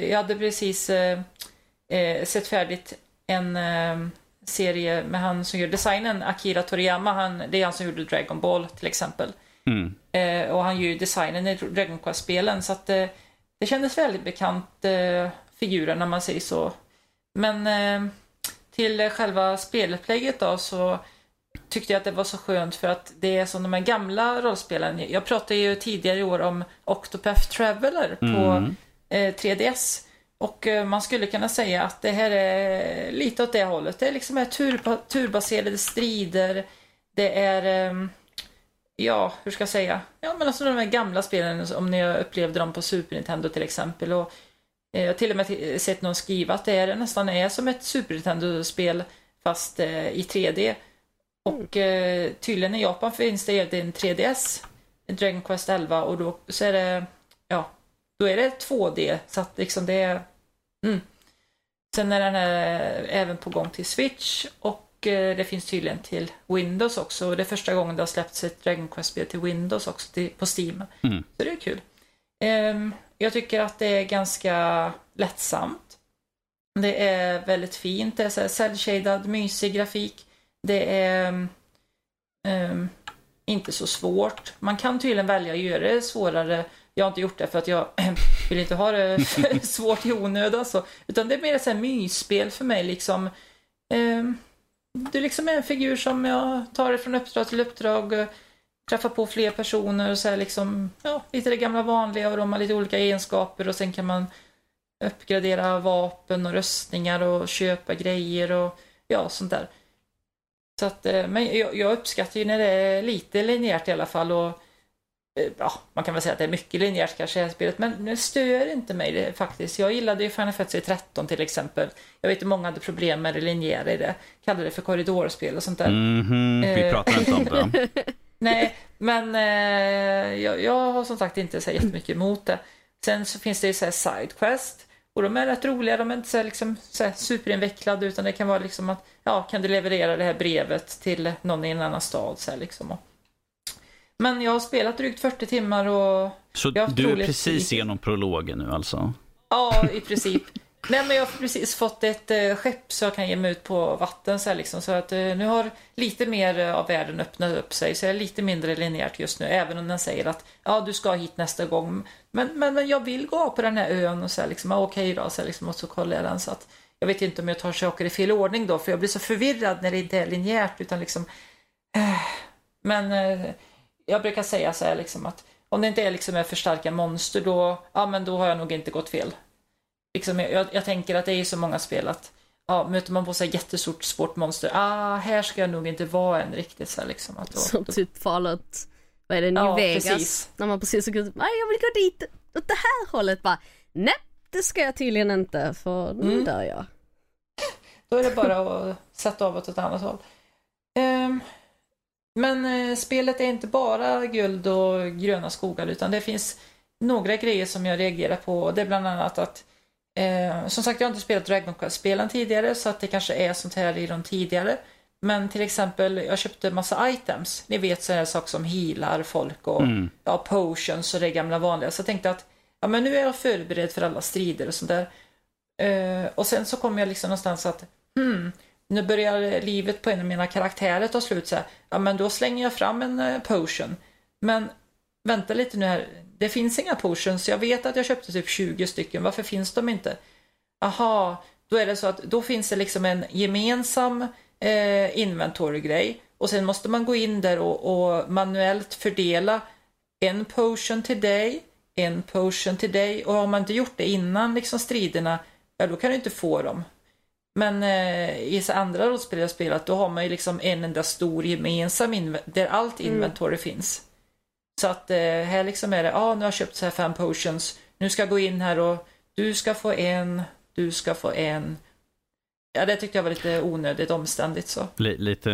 jag hade precis eh, eh, sett färdigt en eh, serie med han som gör designen, Akira Toriyama. Han, det är han som gjorde Dragon Ball till exempel. Mm. Eh, och han gör ju designen i Dragon Quest-spelen. Så att eh, det kändes väldigt bekant, eh, figuren när man säger så. Men eh, till själva spelupplägget då så tyckte jag att det var så skönt för att det är som de här gamla rollspelen. Jag pratade ju tidigare i år om Octopath Traveler på Mm. eh, 3DS. Och eh, man skulle kunna säga att det här är lite åt det hållet. Det är liksom här turba, turbaserade strider. Det är, ehm, ja, hur ska jag säga? Ja, men alltså de här gamla spelen, om ni upplevde dem på Super Nintendo till exempel. Och eh, jag har till och med sett någon skriva att det är, nästan är som ett Super Nintendo-spel fast eh, i 3D. Och eh, tydligen i Japan finns det en 3DS, Dragon Quest 11, och då så är det, ja, då är det 2D. Så att liksom det är, mm. Sen är den här även på gång till Switch och det finns tydligen till Windows också. Och det är första gången det har släppts ett Dragon Quest-spel till Windows också, till, på Steam. Mm. Så det är kul. Ehm, jag tycker att det är ganska lättsamt. Det är väldigt fint, det är så cell-shaded, mysig grafik. Det är ehm, inte så svårt. Man kan tydligen välja att göra det svårare. Jag har inte gjort det för att jag vill inte ha det svårt i onödan. Så. Utan det är mer här mysspel för mig. Liksom. Ehm, du liksom är en figur som jag tar det från uppdrag till uppdrag. Eh, träffar på fler personer och så här liksom, ja, lite det gamla vanliga och de har lite olika egenskaper och sen kan man uppgradera vapen och röstningar och köpa grejer och ja, sånt där. Så att, eh, men jag, jag uppskattar ju när det är lite linjärt i alla fall och ja, man kan väl säga att det är mycket linjärt kanske i det här spelet, men det stör inte mig det, faktiskt. Jag gillade ju Final Fantasy 13 till exempel. Jag vet att många hade problem med det linjära i det, kallade det för korridorspel och sånt där. Mhm, vi Eh. pratar inte om det. Nej, men eh, jag, jag har som sagt inte så jättemycket emot det. Sen så finns det ju så här sidequest. Och de är rätt roliga, de är inte så här, liksom, så här superinvecklade utan det kan vara liksom att, ja, kan du leverera det här brevet till någon i en annan stad så här liksom. Och... Men jag har spelat drygt 40 timmar och Så du är precis igenom prologen nu alltså? Ja, i princip. Nej, men jag har precis fått ett eh, skepp så jag kan ge mig ut på vatten så här liksom. Så att eh, nu har lite mer eh, av världen öppnat upp sig. Så jag är lite mindre linjärt just nu. Även om den säger att ja, du ska hit nästa gång. Men, men, men jag vill gå på den här ön och så här liksom. Ja, okej då, så här liksom. Och så kollar jag den så att jag vet inte om jag tar saker i fel ordning då. För jag blir så förvirrad när det inte är linjärt utan liksom. Eh, men eh, jag brukar säga så här liksom att om det inte är liksom är för starka monster då, ja men då har jag nog inte gått fel liksom, jag, jag tänker att det är så många spel att ja, möter man på sig jättestort svårt monster, ah, här ska jag nog inte vara än riktigt så här, liksom. Att då, Som då, typ Fallout, vad är det, New Ja, Vegas? precis. När man precis har gått, nej jag vill gå dit, åt det här hållet bara, nej det ska jag tydligen inte för nu Mm. dör jag. då är det bara att sätta av åt ett annat håll. Ehm, men eh, spelet är inte bara guld och gröna skogar utan det finns några grejer som jag reagerar på. Det är bland annat att eh, som sagt jag har inte spelat Dragon Quest-spelen tidigare så att det kanske är sånt här i de tidigare. Men till exempel, jag köpte massa items. Ni vet sådana saker som healar folk och Mm. ja, potions och det gamla vanliga. Så jag tänkte att ja, men nu är jag förberedd för alla strider och sånt där. Eh, och sen så kom jag liksom någonstans att hmm, nu börjar livet på en av mina karaktärer ta slut så här. Ja men då slänger jag fram en eh, potion. Men vänta lite nu här. det finns inga potions. Jag vet att jag köpte typ 20 stycken. Varför finns de inte? Aha, då är det så att då finns det liksom en gemensam eh, inventory-grej. Och sen måste man gå in där och, och manuellt fördela en potion till dig, en potion till dig. Och har man inte gjort det innan liksom striderna, ja då kan du inte få dem. Men eh, i så andra rollspel jag spelat, då har man ju liksom en enda stor gemensam där allt inventory mm. finns. Så att eh, här liksom är det, ja ah, nu har jag köpt så här fem potions, nu ska jag gå in här och du ska få en, du ska få en. Ja, det tyckte jag var lite onödigt omständigt så. Lite,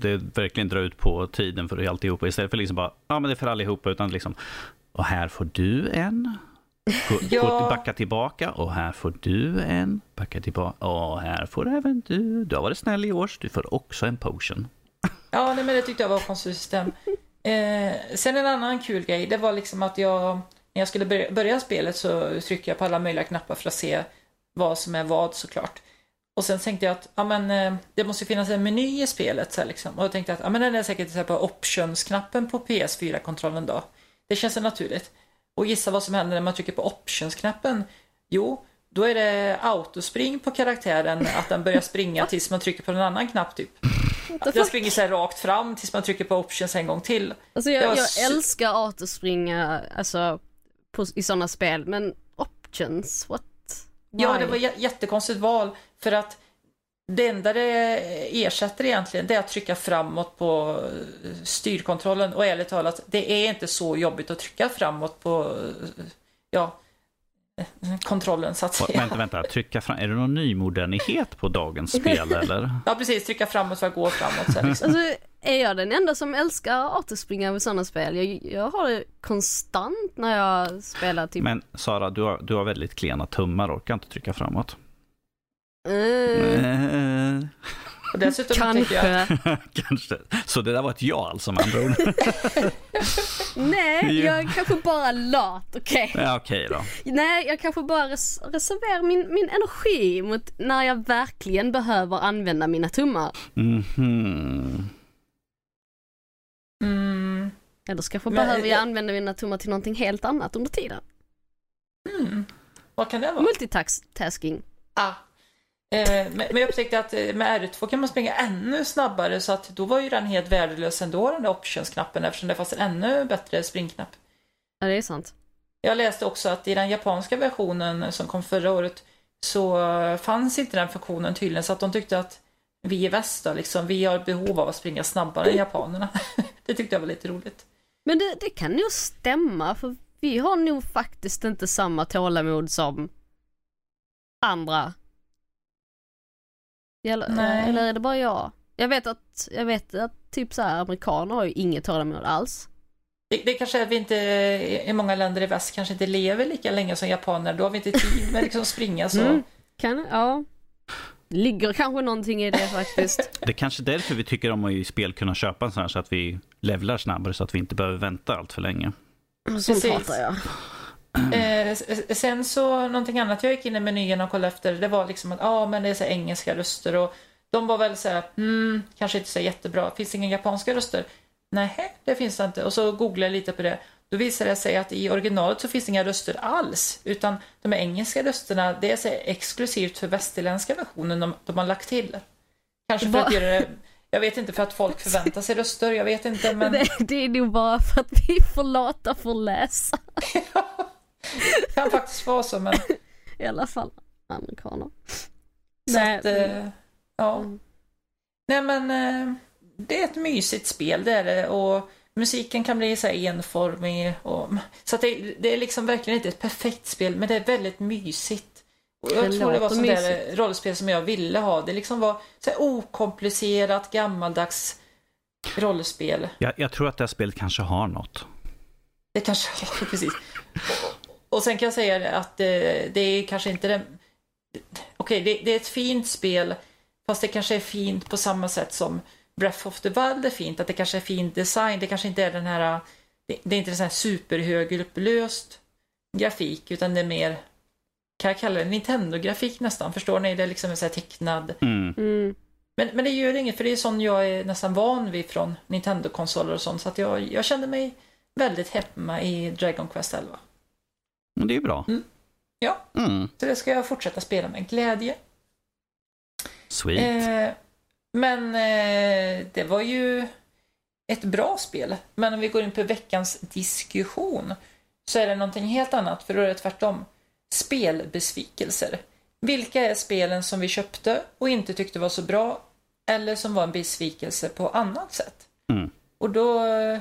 det verkligen drar ut på tiden för alltihopa istället för liksom bara, ja men det är för allihopa utan liksom, och här får du en. Gå, ja. backa tillbaka och här får du en. Backa tillbaka och här får även du. Du har varit snäll i år så du får också en potion. Ja, nej, men det tyckte jag var konsistent. Eh, sen en annan kul grej, det var liksom att jag när jag skulle börja, börja spelet så tryckte jag på alla möjliga knappar för att se vad som är vad såklart. Och sen tänkte jag att ja, men, eh, det måste finnas en meny i spelet. Så här, liksom. Och jag tänkte att ja, men den är säkert så här, på options-knappen på PS4-kontrollen då. Det känns naturligt. Och gissa vad som händer när man trycker på options-knappen? Jo, då är det autospring på karaktären, att den börjar springa tills man trycker på en annan knapp typ. Den springer så rakt fram tills man trycker på options en gång till. Alltså jag, jag så... älskar autospringa alltså, på, i sådana spel, men options, what? Why? Ja, det var jättekonstigt val för att det enda det ersätter egentligen det är att trycka framåt på styrkontrollen och ärligt talat, det är inte så jobbigt att trycka framåt på ja, kontrollen så att säga. Vänta, vänta, trycka fram. Är det någon nymodernitet på dagens spel eller? Ja precis, trycka framåt för att gå framåt. Så liksom. alltså, är jag den enda som älskar autospringa med sådana spel? Jag, jag har det konstant när jag spelar typ. Men Sara, du har, du har väldigt klena tummar, orkar inte trycka framåt. Mm. Och dessutom Kanske. Jag... Kanske. Så det där var ett ja alltså med andra ord? Nej, jag är kanske bara lat, okej? Okay? Ja, okej okay då. Nej, jag kanske bara res reserverar min, min energi mot när jag verkligen behöver använda mina tummar. Mm -hmm. mm. Eller så kanske Men, behöver jag använda mina tummar till någonting helt annat under tiden. Mm. Vad kan det vara? Multitasking. Ah, men jag upptäckte att eh, med R2 kan man springa ännu snabbare så att då var ju den helt värdelös ändå den där options-knappen eftersom det fanns en ännu bättre springknapp. Ja, det är sant. Jag läste också att i den japanska versionen som kom förra året så fanns inte den funktionen tydligen så att de tyckte att vi i väst då, liksom, vi har behov av att springa snabbare än japanerna. det tyckte jag var lite roligt. Men det, det kan nog stämma för vi har nog faktiskt inte samma tålamod som andra eller, eller är det bara jag? Jag vet att, jag vet att typ så här, amerikaner har ju inget tålamod alls. Det, det kanske är att vi inte i många länder i väst kanske inte lever lika länge som japaner. Då har vi inte tid med liksom springa så. Mm, kan, ja. Ligger kanske någonting i det faktiskt. Det är kanske därför vi tycker om att i spel kunna köpa en sån här så att vi levlar snabbare så att vi inte behöver vänta allt för länge. Sånt hatar jag. Eh, sen så någonting annat jag gick in i menyn och kollade efter det var liksom att ja ah, men det är så engelska röster och de var väl så här, mm, kanske inte så jättebra. Finns det inga japanska röster? Nej, det finns det inte. Och så googlade jag lite på det. Då visade det sig att i originalet så finns det inga röster alls. Utan de här engelska rösterna, det är så exklusivt för västerländska versionen de, de har lagt till. Kanske för Va? att göra det jag vet inte för att folk förväntar sig röster, jag vet inte men... Det, det är nog bara för att vi är för lata för att läsa. Det kan faktiskt vara så men... I alla fall amerikaner. Så Nej. Att, eh, ja. Mm. Nej men eh, det är ett mysigt spel det är det och musiken kan bli så här enformig och så att det, det är liksom verkligen inte ett perfekt spel men det är väldigt mysigt. Och jag det tror det var sånt där rollspel som jag ville ha. Det liksom var så här okomplicerat, gammaldags rollspel. Jag, jag tror att det här spelet kanske har något. Det kanske har, precis. Och sen kan jag säga att det, det är kanske inte det... Okej, okay, det, det, är ett fint spel, fast det kanske är fint på samma sätt som Breath of the Wild är fint, att det kanske är fin design, det kanske inte är den här... Det, det är inte sån här superhögupplöst grafik, utan det är mer... Kan jag kalla det Nintendo-grafik nästan, förstår ni? Det är liksom en sån här tecknad... Mm. Mm. Men, men det gör inget, för det är sån jag är nästan van vid från Nintendo-konsoler och sånt, så att jag, jag kände mig väldigt hemma i Dragon Quest 11. Men det är ju bra. Mm. Ja. Mm. Så det ska jag fortsätta spela med glädje. Sweet. Eh, men eh, det var ju ett bra spel. Men om vi går in på veckans diskussion så är det någonting helt annat, för då är det tvärtom. Spelbesvikelser. Vilka är spelen som vi köpte och inte tyckte var så bra eller som var en besvikelse på annat sätt? Mm. Och då är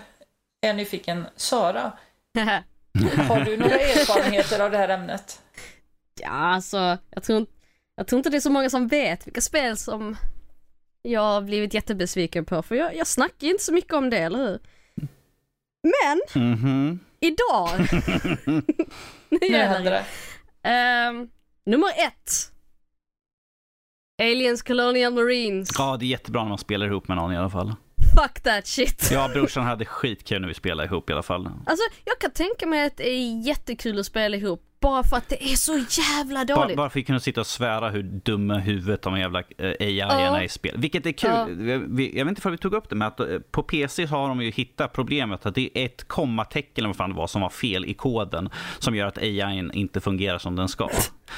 jag nyfiken, Sara, har du några erfarenheter av det här ämnet? ja, alltså jag tror, inte- jag tror inte det är så många som vet vilka spel som jag har blivit jättebesviken på, för jag, jag snackar ju inte så mycket om det, eller hur? Men Mhm. idag, nu händer det. Ehm, nummer ett. Aliens Colonial Marines. Ja, det är jättebra när man spelar ihop med någon i alla fall. Fuck that shit. Jag och brorsan hade skitkul när vi spelade ihop i alla fall. Alltså jag kan tänka mig att det är jättekul att spela ihop bara för att det är så jävla dåligt. bara för att vi kunde sitta och svära hur dumma huvudet de jävla eh, AI Ja. är i spel. Vilket är kul. Ja. Vi, jag vet inte om vi tog upp det, men att eh, på PC har de ju hittat problemet att det är ett kommatecken eller vad fan det var som var fel i koden som gör att AI inte fungerar som den ska.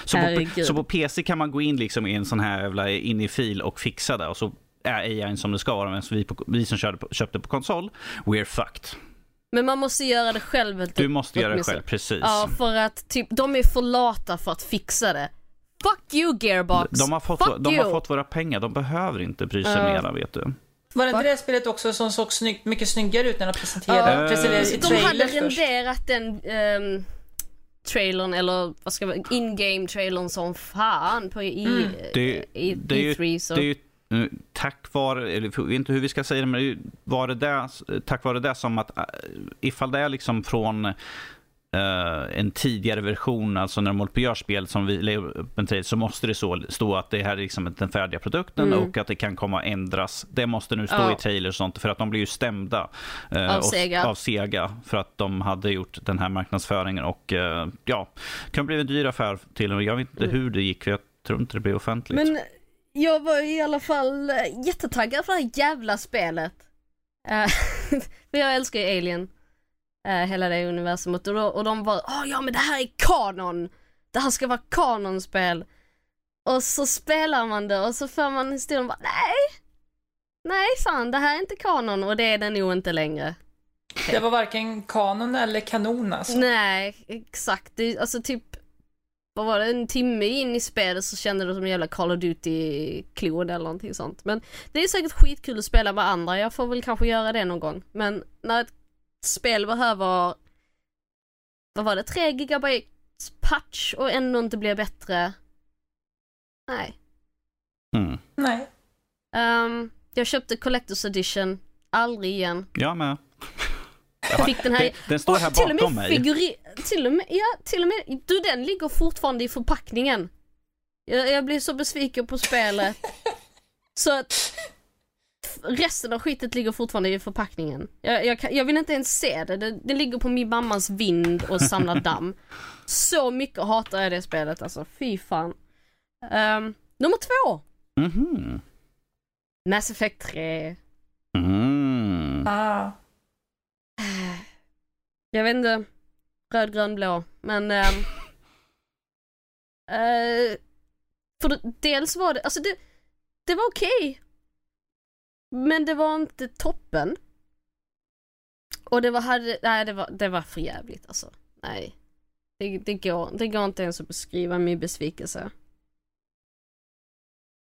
Så på, så på PC kan man gå in liksom i en sån här jävla in i fil och fixa det och så är AI som det ska vara. Men vi, på, vi som körde på, köpte på konsol, we're fucked. Men man måste göra det själv. Du måste göra det själv, precis. Ja, för att typ de är för lata för att fixa det. Fuck you Gearbox! De har, fått, Fuck de you! har fått våra pengar, de behöver inte bry sig Ja. mera vet du. Var det inte det spelet också som såg snyggt, mycket snyggare ut när de presenterade, Ja. presenterade i De hade först? renderat den ehm, trailern, eller vad ska man in-game trailern som fan på i, Mm. Det- i, det är ju- E3 så. Det är ju tack vare, eller jag vet inte hur vi ska säga det, men det var det där, tack vare det som att eh, ifall det är liksom från eh, en tidigare version, alltså när de håller på göra spel som vi lägger upp en trailer, så måste det så, stå att det här är liksom den färdiga produkten Mm. och att det kan komma att ändras. Det måste nu stå Ja. i trailers och sånt för att de blir ju stämda eh, Av och- Sega. av Sega för att de hade gjort den här marknadsföringen och eh, ja, kan bli en dyr affär till och jag vet inte Mm. hur det gick för jag tror inte det blev offentligt. Men jag var i alla fall eh, jättetaggad för det här jävla spelet. Eh, för jag älskar ju Alien. eh, hela det universumet och, då, och de var åh ja men det här är kanon! Det här ska vara kanonspel. Och så spelar man det och så för man historien och bara nej! Nej fan det här är inte kanon och det är det nog inte längre. Det var varken kanon eller kanon alltså. Nej, exakt. Det, alltså typ, vad var det, en timme in i spelet så kände du som en jävla Call of Duty-klon eller någonting sånt. Men det är säkert skitkul att spela med andra, jag får väl kanske göra det någon gång. Men när ett spel behöver, vad var det, 3 gigabyte patch och ändå inte blir bättre. Nej. Mm. Nej. Ehm, jag köpte Collector's Edition, aldrig igen. Jag med. Jag fick den här Den, den står här Och till och bakom med mig. till och med, ja, till och med, du den ligger fortfarande i förpackningen. Jag, jag blir så besviken på spelet. så att resten av skitet ligger fortfarande i förpackningen. Jag, jag, kan, jag vill inte ens se det. det, det ligger på min mammas vind och samlar damm. Så mycket hatar jag det spelet alltså, fy fan. Ehm, nummer två, Mhm. Mass Effect 3. Mm. Ah. Jag vet inte. Röd, grön, blå. Men... Eh, eh, för det, dels var det, alltså det, det var okej. Men det var inte toppen. Och det var, hade, nej det var, det var för jävligt alltså. Nej. Det, det, går, det går inte ens att beskriva min besvikelse.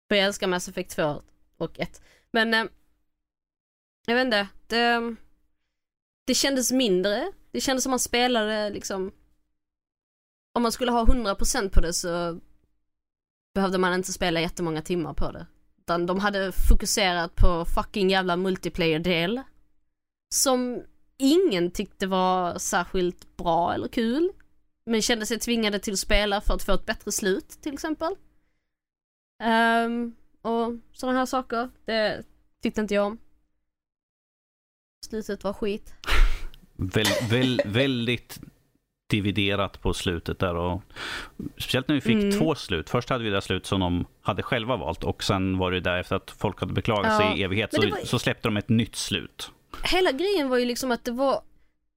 För jag älskar Mass Effect 2 och 1. Men, eh, jag vet inte. Det, ehm, det kändes mindre. Det kändes som man spelade liksom om man skulle ha 100% på det så behövde man inte spela jättemånga timmar på det. Utan de hade fokuserat på fucking jävla multiplayer-del. Som ingen tyckte var särskilt bra eller kul. Men kände sig tvingade till att spela för att få ett bättre slut till exempel. Ehm, och sådana här saker, det tyckte inte jag om. Slutet var skit. Väl, väl, väldigt dividerat på slutet där och speciellt när vi fick Mm. två slut. Först hade vi det slut som de hade själva valt och sen var det där efter att folk hade beklagat Ja, sig i evighet så, var- så släppte de ett nytt slut. hela grejen var ju liksom att det var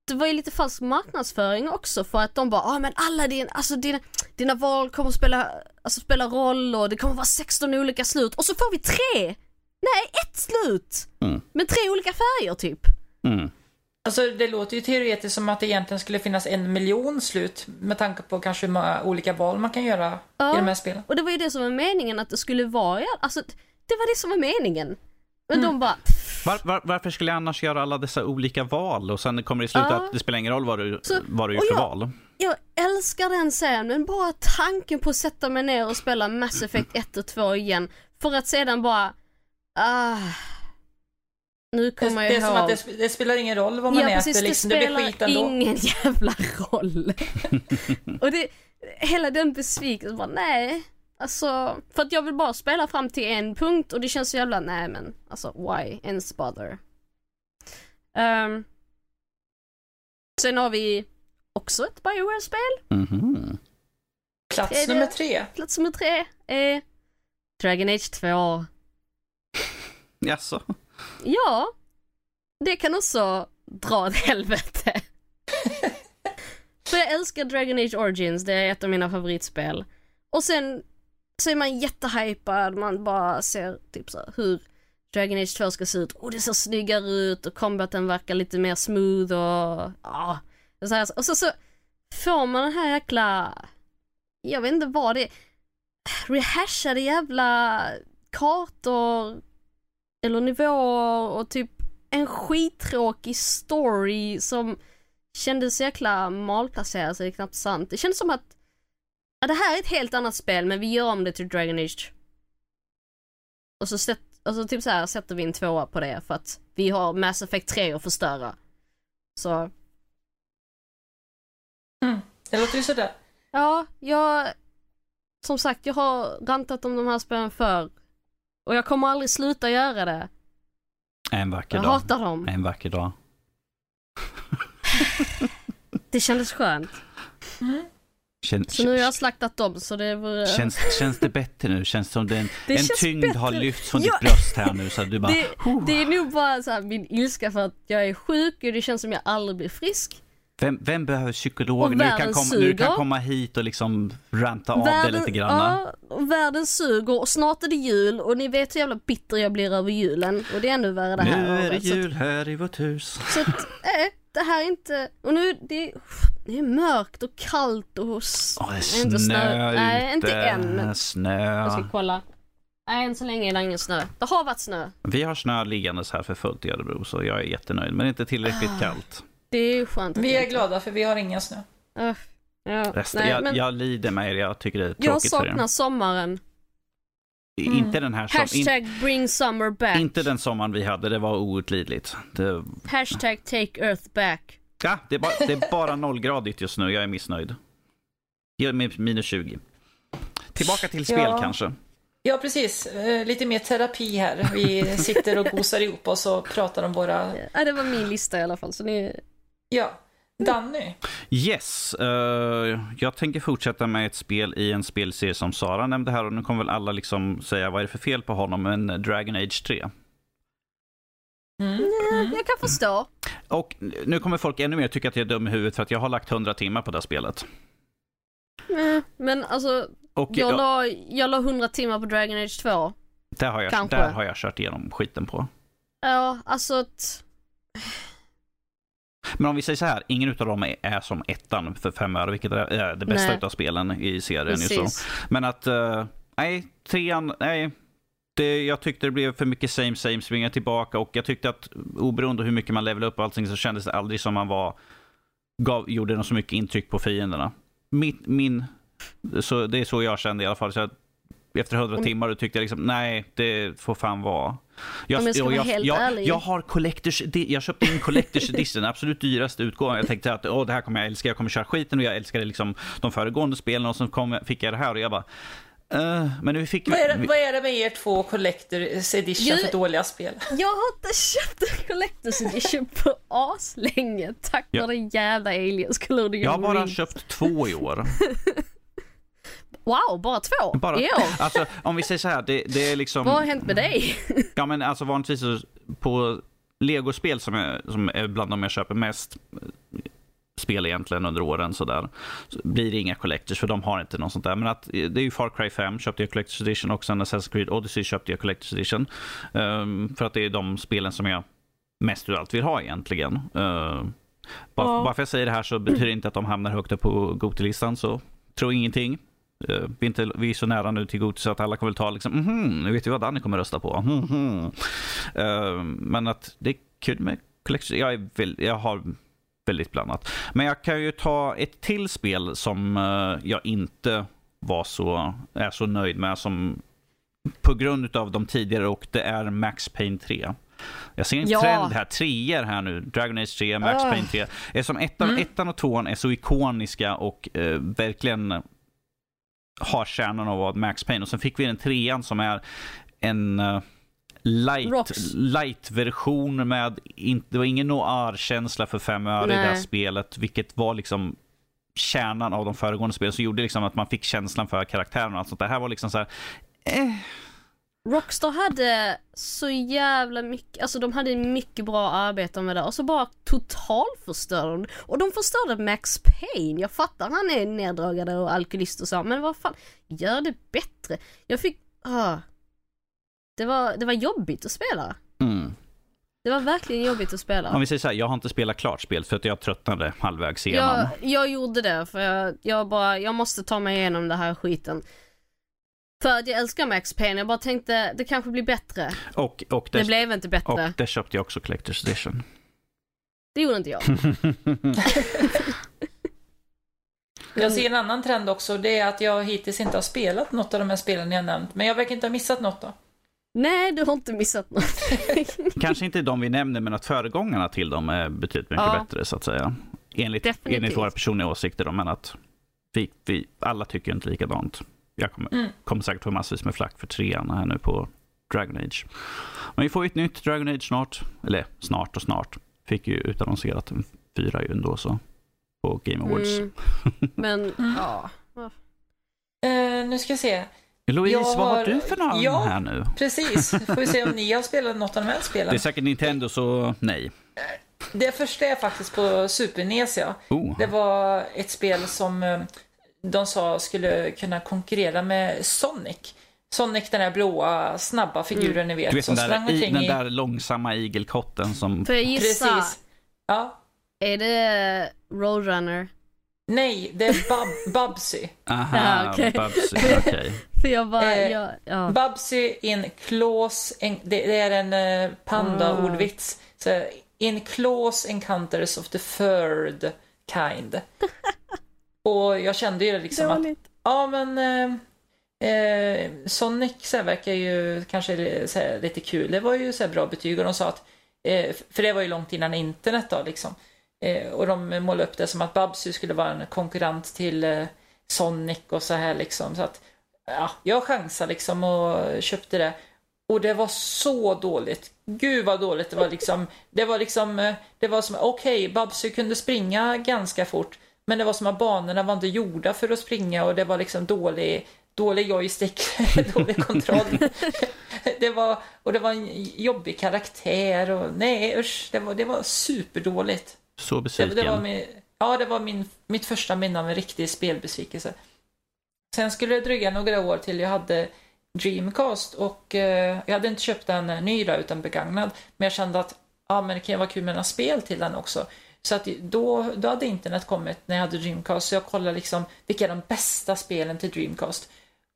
det var ju lite falsk marknadsföring också för att de bara, ah, men alla din, alltså dina, dina val kommer spela, alltså spela roll och det kommer vara 16 olika slut och så får vi tre! Nej, ett slut! Mm. Med tre olika färger typ. Mm. Alltså det låter ju teoretiskt som att det egentligen skulle finnas en miljon slut med tanke på kanske hur många olika val man kan göra Ja. i de här spelen. Och det var ju det som var meningen att det skulle vara, alltså det var det som var meningen. Men Mm. de bara, Var, var, varför skulle jag annars göra alla dessa olika val och sen kommer det i slutet Ja. att det spelar ingen roll vad du, Så- vad du gjort för jag- val? jag älskar den serien men bara tanken på att sätta mig ner och spela Mass Effect 1 och 2 igen för att sedan bara, ah. Nu Det, kommer det jag som ihåg. att det, det spelar ingen roll vad man ja äter, precis, liksom, det det blir spelar skit ändå. ingen jävla roll. och det, hela den besvikelsen bara nej. Alltså, för att jag vill bara spela fram till en punkt och det känns så jävla, nej men alltså why ens bother. Um, sen har vi också ett Bioware-spel. Mhm. Plats Är det- nummer tre. Plats nummer tre är Dragon Age 2. Jaså? Ja, det kan också dra åt helvete. För jag älskar Dragon Age Origins, det är ett av mina favoritspel. Och sen så är man jättehypad, man bara ser typ så här, hur Dragon Age 2 ska se ut. Och det ser snyggare ut och combaten verkar lite mer smooth och ja. Så här, och så, så får man den här jäkla, jag vet inte vad det är, rehashade jävla kartor eller nivåer och typ en skittråkig story som kändes så jäkla malplacerad så det är knappt sant. Det kändes som att ja, det här är ett helt annat spel men vi gör om det till Dragon Age. Och så, sätt, och så typ så här sätter vi en tvåa på det för att vi har Mass Effect 3 att förstöra. Så Det låter ju sådär. ja, jag som sagt jag har rantat om de här spelen förr. Och jag kommer aldrig sluta göra det. En vacker Jag dag. hatar dem. En vacker dag. Det kändes skönt. Känns, Så nu har jag slaktat dem så det vore... känns, känns det bättre nu? Känns som det en, Det en tyngd bättre. har lyfts från Ja. ditt bröst här nu så du bara... det, det är nog bara så här min ilska för att jag är sjuk och det känns som jag aldrig blir frisk. Vem, vem behöver psykolog? Nu kan, världen komma, nu kan komma hit och liksom ranta av det lite grann. ja, världen suger och snart är det jul och ni vet hur jävla bitter jag blir över julen och det är ännu värre det här Nu är det jul här i vårt hus. Så att, nej, det här är inte, och nu, det, det är mörkt och kallt och Åh, det är inte snö Nej, inte ute. än. Snö. Jag ska kolla. Nej, än så länge är det ingen snö. Det har varit snö. Vi har snö liggandes här för fullt i Örebro så jag är jättenöjd. Men inte tillräckligt Ah. kallt. Det är ju skönt. Vi är glada för vi har ingen snö. Öh, ja, Resten, nej, jag, men jag lider med er, jag tycker det är jag tråkigt för er. saknar sommaren. Mm. Inte den här som, in, Hashtag bring summer back. Inte den sommaren vi hade, det var outlidligt. Det, Hashtag take earth back. ja, det, är bara, det är bara nollgradigt just nu, jag är missnöjd. Jag är med minus 20. Tillbaka till spel Ja. kanske. Ja, precis. Eh, Lite mer terapi här. Vi sitter och gosar ihop oss och pratar om våra... Ja, det var min lista i alla fall. Så ni... Ja. Danny. Yes, eh, jag tänker fortsätta med ett spel i en spelserie som Sara nämnde här och nu kommer väl alla liksom säga vad är det för fel på honom, men Dragon Age 3. Mm. Nej, Mm. Jag kan förstå. Och nu kommer folk ännu mer tycka att jag är dum i huvudet för att jag har lagt 100 timmar på det här spelet. Eh, Men alltså, Och jag ja, la, jag la 100 timmar på Dragon Age 2. där, har jag, kanske. där har jag kört igenom skiten på. Ja, alltså att... Men om vi säger så här, ingen utav dem är, är som ettan för fem öre, vilket är det bästa Nej. utav spelen i serien. Ju så. Men att, eh, nej, trean, nej. Det, jag tyckte det blev för mycket same same, springa tillbaka och jag tyckte att oberoende hur mycket man levelade upp och allting så kändes det aldrig som man var, gav, gjorde något så mycket intryck på fienderna. Min, min, så det är så jag kände i alla fall. Så att efter hundra Om- timmar då tyckte jag liksom, nej, det får fan vara. Jag, Om jag ska och vara jag, helt jag, ärlig. jag har collectors, jag köpte in collectors edition, den absolut dyraste utgåvan. Jag tänkte att Åh, det här kommer jag älska, jag kommer köra skiten och jag älskade liksom de föregående spelen och så kom, fick jag det här och jag bara, eh, men nu fick Vad är, vi, det, vad är det med er två Collectors Edition Ju- för dåliga spel? Jag har inte köpt en Collector's Edition på aslänge tack Ja. vare jävla aliens Colonial jag har bara köpt två i år. Wow, bara två? Bara, I år? alltså, om vi säger så här, det, det är liksom... Vad har hänt med dig? Ja men alltså vanligtvis på Legospel som är, som är bland de jag köper mest spel egentligen under åren sådär. Så blir det inga collectors för de har inte något sånt där. Men att, det är ju Far Cry 5 köpte jag Collectors Edition och sen Assassin's Creed Odyssey köpte jag Collectors Edition. Um, för att det är de spelen som jag mest av allt vill ha egentligen. Uh, bara, ja. bara för att jag säger det här så betyder det inte att de hamnar högt upp på Gotilistan så tro ingenting. Vi, är inte, vi är så nära nu till Goti så att alla kommer ta liksom, mm -hmm, nu vet vi vad Danny kommer rösta på. Mm -hmm. men att det är kul med collection. Jag, väl, jag har väldigt blandat. Men jag kan ju ta ett till spel som uh, jag inte var så, är så nöjd med som på grund av de tidigare och det är Max Payne 3. Jag ser en ja. trend här, treor här nu. Dragon Age 3, Max uh. Payne 3. Är som ettan, mm. ettan och tvåan är så ikoniska och uh, verkligen har kärnan av vad Max Payne. Och sen fick vi den trean som är en uh, light, light version med, in, det var ingen noir-känsla för fem öre i det här spelet, vilket var liksom kärnan av de föregående spelen, så gjorde liksom att man fick känslan för karaktären och allt sånt. Här var liksom så här, eh, Rockstar hade så jävla mycket, alltså de hade mycket bra arbete med det och så bara totalförstörde Och de förstörde Max Payne. Jag fattar han är neddragare och alkoholist och så, men vad fan, gör det bättre. Jag fick, ah. Det var, det var jobbigt att spela. Mm. Det var verkligen jobbigt att spela. Om vi säger så här, jag har inte spelat klart spelet för att jag tröttnade halvvägs igenom. Jag, jag gjorde det för jag, jag bara, jag måste ta mig igenom det här skiten. För att jag älskar Max Payne, jag bara tänkte det kanske blir bättre. Och, och det, det blev inte bättre. Och det köpte jag också Collector's Edition. Det gjorde inte jag. jag ser en annan trend också, det är att jag hittills inte har spelat något av de här spelen jag nämnt. Men jag verkar inte ha missat något då. Nej, du har inte missat något. Kanske inte de vi nämner, men att föregångarna till dem är betydligt mycket ja. bättre så att säga. Enligt, enligt våra personliga åsikter då, men att vi, vi alla tycker inte likadant. Jag kommer, mm. kommer säkert få massvis med flack för trean här nu på Dragon Age. Men vi får ju ett nytt Dragon Age snart. Eller snart och snart. Fick ju utannonserat en fyra ju ändå så. På Game Awards. Mm. Men, ja. Uh, nu ska jag se. Louise, jag vad har du för namn ja, här nu? precis. Får vi se om ni har spelat något av de här spelen. Det är säkert Nintendo, så nej. Det första är faktiskt på Super NES, ja. Oh. Det var ett spel som eh, de sa skulle kunna konkurrera med Sonic. Sonic, den där blåa, snabba figuren mm. ni vet. Du vet som den, där, i, den i... långsamma igelkotten som... Får jag gissa? Precis. Ja. Är det Roadrunner? Nej, det är Bub Bubsy. Aha, ja, okay. Bubsy, okay. För jag bara, eh, ja, ja. Bubsy in close, en, det, det, är en eh, panda-ordvits. Mm. in close encounters of the third kind. Och jag kände ju liksom att, ja men eh, eh, Sonic här, verkar ju kanske här, lite kul. Det var ju så här, bra betyg och de sa att, eh, för det var ju långt innan internet då liksom. Eh, och de målade upp det som att Babsy skulle vara en konkurrent till eh, Sonic och så här liksom. Så att, ja, jag chansade liksom och köpte det. Och det var så dåligt. Gud vad dåligt det var liksom. Det var liksom, eh, det var som, okej, okay, Babsy kunde springa ganska fort. Men det var som att banorna var inte gjorda för att springa och det var liksom dålig, dålig joystick, dålig kontroll. det var, och det var en jobbig karaktär och nej usch, det var, det var superdåligt. Så besviken. Det, det var min, ja, det var min, mitt första minne av en riktig spelbesvikelse. Sen skulle det dröja några år till jag hade Dreamcast och eh, jag hade inte köpt den ny utan begagnad. Men jag kände att ja, men det kan ju vara kul med några spel till den också. Så att då, då hade internet kommit när jag hade Dreamcast, så jag kollade liksom vilka är de bästa spelen till Dreamcast.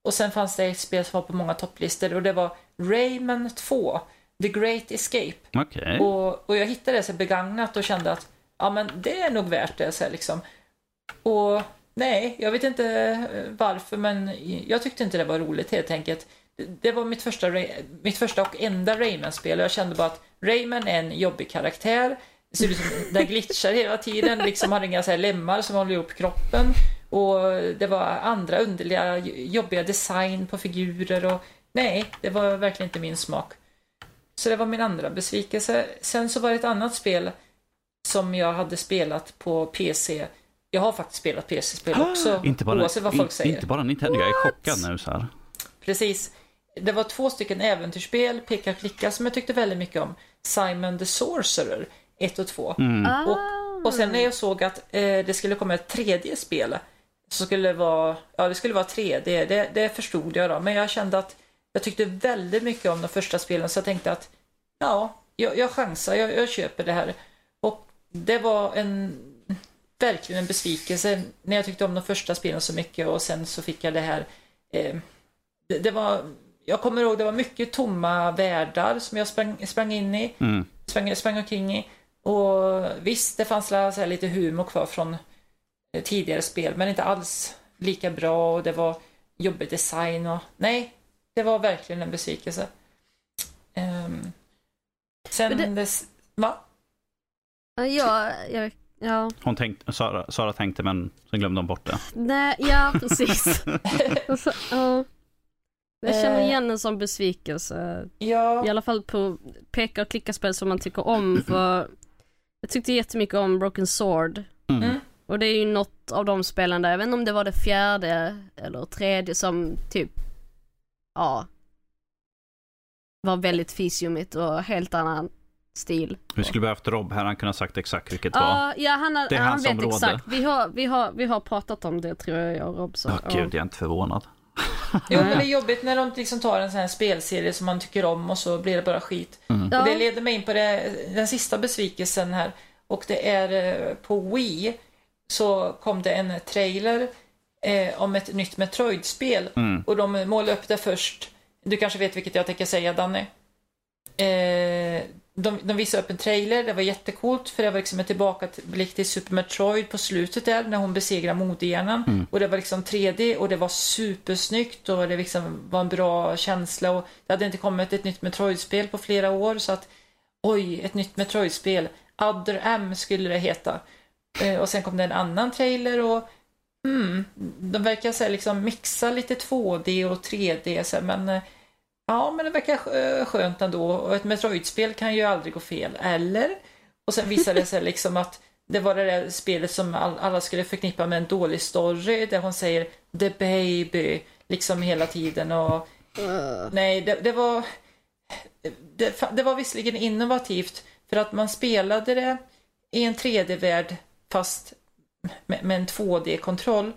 Och sen fanns det ett spel som var på många topplistor och det var Rayman 2, The Great Escape. Okay. Och, och jag hittade det så begagnat och kände att ja men det är nog värt det. Så här, liksom. Och nej, jag vet inte eh, varför men jag tyckte inte det var roligt helt enkelt. Det var mitt första, mitt första och enda Rayman-spel och jag kände bara att Rayman är en jobbig karaktär det ser ut som den glitchar hela tiden, liksom har inga så här lemmar som håller ihop kroppen. Och det var andra underliga, jobbiga design på figurer och nej, det var verkligen inte min smak. Så det var min andra besvikelse. Sen så var det ett annat spel som jag hade spelat på PC. Jag har faktiskt spelat PC-spel också, inte bara, oavsett vad folk säger. Inte bara Nintendo, jag är chockad nu så här. Precis. det var två stycken äventyrsspel, peka och klicka, som jag tyckte väldigt mycket om. Simon the Sorcerer 1 och 2. Mm. Ah. Och, och sen när jag såg att eh, det skulle komma ett tredje spel, så skulle det vara, ja det skulle vara 3D, det, det förstod jag då. Men jag kände att jag tyckte väldigt mycket om de första spelen, så jag tänkte att ja, jag, jag chansar, jag, jag köper det här. Och det var en verkligen en besvikelse när jag tyckte om de första spelen så mycket och sen så fick jag det här. Eh, det, det, var, jag kommer ihåg det var mycket tomma världar som jag sprang, sprang in i, Mm. sprang, sprang omkring i. Och visst, det fanns så här lite humor kvar från eh, tidigare spel, men inte alls lika bra och det var jobbig design och nej, det var verkligen en besvikelse. Ehm, sen Men det- dess, va? Ja, jag, jag, ja. Hon tänkte, Sara, Sara tänkte men sen glömde hon bort det. Nej, ja precis. Alltså, ja. Jag känner Eh. igen en sån besvikelse. Ja. I alla fall på peka och klicka-spel som man tycker om. För jag tyckte jättemycket om Broken Sword. Mm. Mm. Och det är ju något av de spelen där, jag vet inte om det var det fjärde eller tredje som typ, ja, var väldigt fysjumigt och helt annan stil. Vi skulle behövt Rob här, han kunde ha sagt exakt vilket det var. Ja, han, har, Det är han hans vet område. exakt. Vi har, vi, har, vi har pratat om det tror jag, jag och Rob. Så, ja. gud, jag är inte förvånad. Jo, men det är jobbigt när de liksom tar en sån här spelserie som man tycker om och så blir det bara skit. Mm. Och det leder mig in på det, den sista besvikelsen här. Och det är eh, på Wii så kom det en trailer eh, om ett nytt Metroid-spel. Mm. Och de målade upp det först. Du kanske vet vilket jag tänker säga, Danny? Eh, de, de visade upp en trailer, det var jättecoolt för det var liksom en tillbakablick till Super Metroid på slutet där när hon besegrar modehjärnan. Och det var liksom 3D och det var supersnyggt och det liksom var en bra känsla och det hade inte kommit ett nytt Metroid-spel på flera år så att oj, ett nytt Metroid-spel. Other M skulle det heta. Eh, och sen kom det en annan trailer och mm, de verkar så här liksom mixa lite 2D och 3D så här, men eh, ja, men det verkar skö- skönt ändå och ett Metroid-spel kan ju aldrig gå fel, eller? Och sen visade det sig liksom att det var det där spelet som all, alla skulle förknippa med en dålig story där hon säger the baby liksom hela tiden och Uh, Nej, det, det var det, det var visserligen innovativt för att man spelade det i en 3D-värld fast med, med en 2D-kontroll och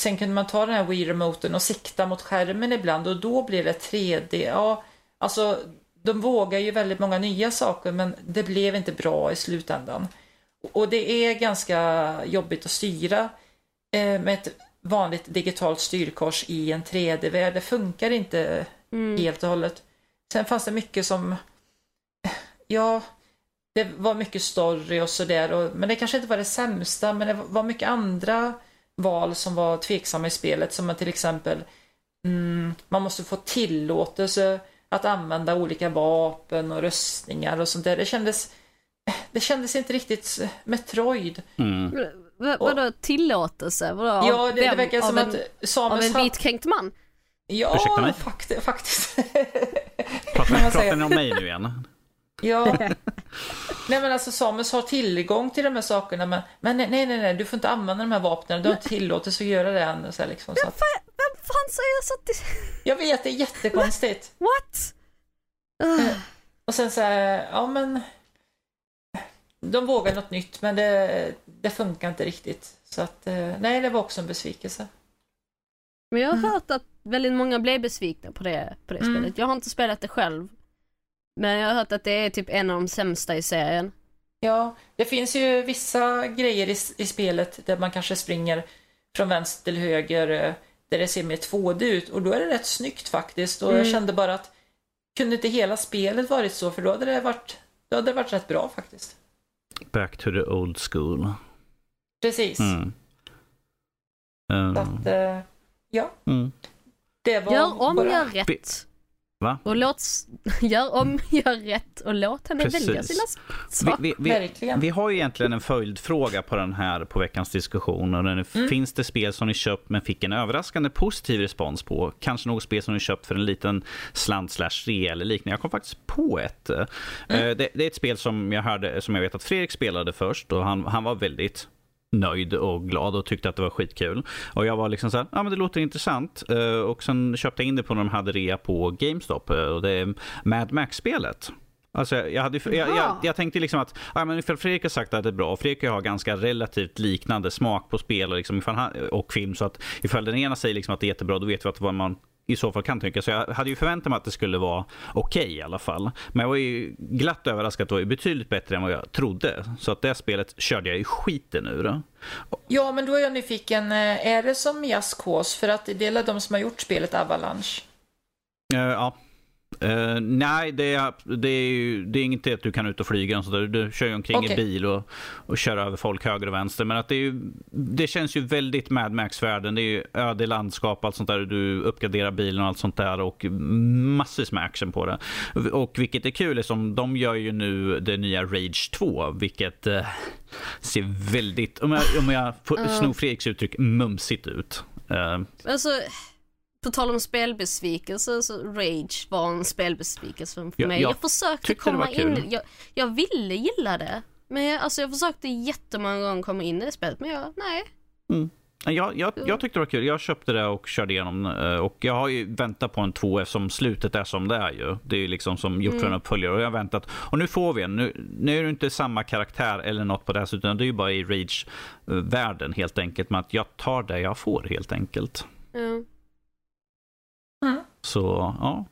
sen kunde man ta den här Wii-remoten och sikta mot skärmen ibland och då blir det 3D. Ja, alltså de vågar ju väldigt många nya saker men det blev inte bra i slutändan. Och det är ganska jobbigt att styra eh, med ett vanligt digitalt styrkors i en 3D-värld. Det funkar inte mm. helt och hållet. Sen fanns det mycket som, ja, det var mycket story och sådär. Men det kanske inte var det sämsta, men det var mycket andra val som var tveksamma i spelet. Som till exempel, mm, man måste få tillåtelse att använda olika vapen och röstningar och sånt där. Det kändes, det kändes inte riktigt Metroid. Mm. vad, vadå tillåtelse? Vadå, av Ja, det, det verkar Av som en, att Av Samuels en vitkränkt man? Ja, fakt, faktiskt. Pratar ni om mig nu igen? Ja. Nej men alltså Samus har tillgång till de här sakerna men, men nej, nej, nej, du får inte använda de här vapnen. Du har inte tillåtelse att göra det än. Så här, liksom, så att, Vem fan säger så att det... jag vet, det är jättekonstigt. What? Uh, Och sen så här, ja men de vågar något nytt men det, det funkar inte riktigt. Så att, eh, nej det var också en besvikelse. men jag har hört att väldigt många blev besvikna på det, på det Mm. spelet. Jag har inte spelat det själv. Men jag har hört att det är typ en av de sämsta i serien. Ja, det finns ju vissa grejer i, i spelet där man kanske springer från vänster till höger eh, där det ser mer 2D ut och då är det rätt snyggt faktiskt och jag Mm. kände bara att kunde inte hela spelet varit så för då hade det varit, då hade det varit rätt bra faktiskt. Back to the old school. Precis. Mm. Så Um, att, eh, ja, mm. det var Gör om, bara... gör rätt. Va? Och låt... Gör om, gör rätt och låt henne Precis. välja sina Vi, svar. vi, vi, Verkligen. vi har ju egentligen en följdfråga på den här på veckans diskussion. Och den är, Mm. Finns det spel som ni köpt men fick en överraskande positiv respons på? Kanske något spel som ni köpt för en liten slant slash rea eller liknande. Jag kom faktiskt på ett. Eh, Det, det är ett spel som jag hörde, som jag vet att Fredrik spelade först och han, han var väldigt nöjd och glad och tyckte att det var skitkul. Och jag var liksom så här, ja men det låter intressant. Uh, och sen köpte jag in det på när de hade rea på GameStop. Uh, och det är Mad Max-spelet. Alltså jag, hade, jag, jag, jag, tänkte liksom att, ja, men ifall Fredrik har sagt att det är bra, och Fredrik har ganska relativt liknande smak på spel och, liksom, han, och film, så att ifall den ena säger liksom att det är jättebra, då vet vi att vad man i så fall kan tänka. Så jag hade ju förväntat mig att det skulle vara okej okay, i alla fall. Men jag var ju glatt överraskad att det var betydligt bättre än vad jag trodde. Så att det spelet körde jag i skiten ur. Ja, men då är jag nyfiken. Eh, är det som Just Cause? För att det är de som har gjort spelet Avalanche. Uh, ja, Uh, nej, det är, det, är ju, det är inte att du kan ut och flyga. Och så där. Du kör ju omkring okay. i bil och, och kör över folk höger och vänster. Men att det, ju, det känns ju väldigt Mad Max-världen. Det är ju öde landskap, allt sånt där. Du uppgraderar bilen och allt sånt där. Och massvis med action på det. Och vilket är kul är som de gör ju nu det nya Rage 2. Vilket uh, ser väldigt, om jag, om jag får sno Fredriks uttryck, mumsigt ut. Uh, alltså på tal om spelbesvikelse, så Rage var en spelbesvikelse för ja, mig. Jag, jag försökte komma in, jag, jag ville gilla det. Men jag, alltså jag försökte jättemånga gånger komma in i det spelet, men jag, nej. Mm. Jag, jag, jag tyckte det var kul. Jag köpte det och körde igenom eh, och jag har ju väntat på en 2 eftersom slutet är som det är ju. Det är ju liksom som gjort för en mm. uppföljare och jag har väntat. Och nu får vi en. Nu, nu är det inte samma karaktär eller något på det här utan det är ju bara i Rage-världen helt enkelt. Men att jag tar det jag får helt enkelt. Mm. Mm. Så ja.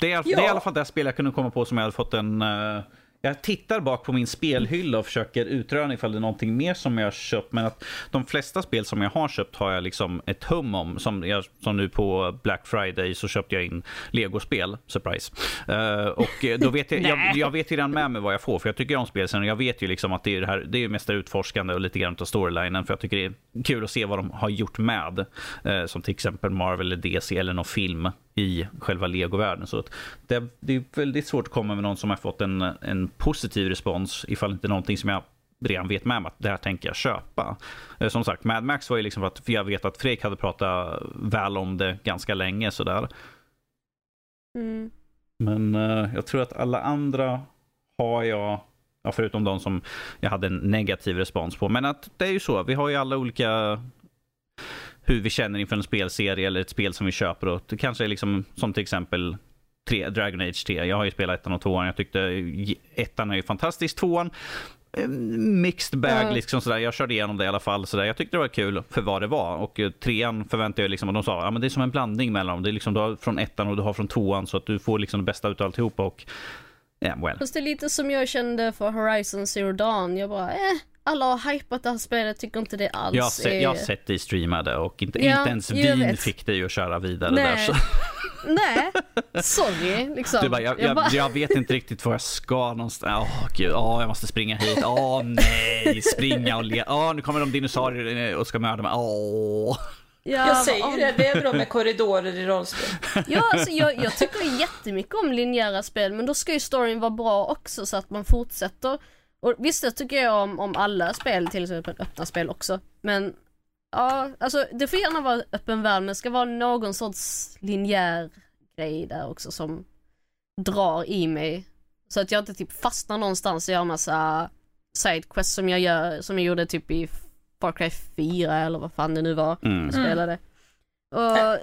Det är, ja. det är i alla fall det spel jag kunde komma på som jag hade fått en uh, jag tittar bak på min spelhylla och försöker utröna ifall det är någonting mer som jag har köpt. Men att de flesta spel som jag har köpt har jag liksom ett hum om. Som, jag, som nu på Black Friday så köpte jag in Lego-spel. Surprise. Uh, och då vet jag, jag, jag, vet redan med mig vad jag får. För jag tycker om spel sen och jag vet ju liksom att det är det här. Det är mest utforskande och lite grann av storylinen. För jag tycker det är kul att se vad de har gjort med. Uh, som till exempel Marvel eller DC eller någon film i själva legovärlden. Så det, det, är väldigt svårt att komma med någon som har fått en, en positiv respons ifall inte någonting som jag redan vet med mig att det här tänker jag köpa. Eh, som sagt, Mad Max var ju liksom för att jag vet att Fredrik hade pratat väl om det ganska länge sådär. Mm. Men uh, jag tror att alla andra har jag, ja, förutom de som jag hade en negativ respons på. Men att det är ju så, vi har ju alla olika hur vi känner inför en spelserie eller ett spel som vi köper. Och det kanske är liksom som till exempel 3, Dragon Age 3. Jag har ju spelat ettan och tvåan. Jag tyckte ettan är ju fantastisk. Tvåan eh, mixed bag. Mm. Liksom sådär. Jag körde igenom det i alla fall. Sådär. Jag tyckte det var kul för vad det var. Och eh, trean förväntade jag liksom, och de sa ja, det är som en blandning mellan dem. Det är liksom, du har från ettan och du har från tvåan så att du får liksom det bästa av alltihopa. Och, yeah, well. Fast det är lite som jag kände för Horizon Zero Dawn. Jag bara, eh, alla har hypat det här spelet, tycker inte det alls jag har, sett, jag har sett dig streamade och inte, ja, inte ens vin fick dig att köra vidare Nej. där. Så. Nej, sorry liksom. Du bara, jag, jag, bara... jag, vet inte riktigt var jag ska någonstans. Åh oh, gud, oh, jag måste springa hit. Åh oh, nej, springa och le. Åh, oh, nu kommer de dinosaurier och ska mörda mig. Åh. Ja, jag säger om... det, det är bra med korridorer i rollspel. Ja, alltså, jag, jag tycker jättemycket om linjära spel, men då ska ju storyn vara bra också så att man fortsätter och visst, det tycker jag om, om alla spel, till exempel öppna spel också. Men ja, alltså det får gärna vara öppen värld, men det ska vara någon sorts linjär grej där också som drar i mig. Så att jag inte typ fastnar någonstans och gör massa sidequests som jag gör, som jag gjorde typ i Far Cry 4 eller vad fan det nu var mm. jag spelade. Och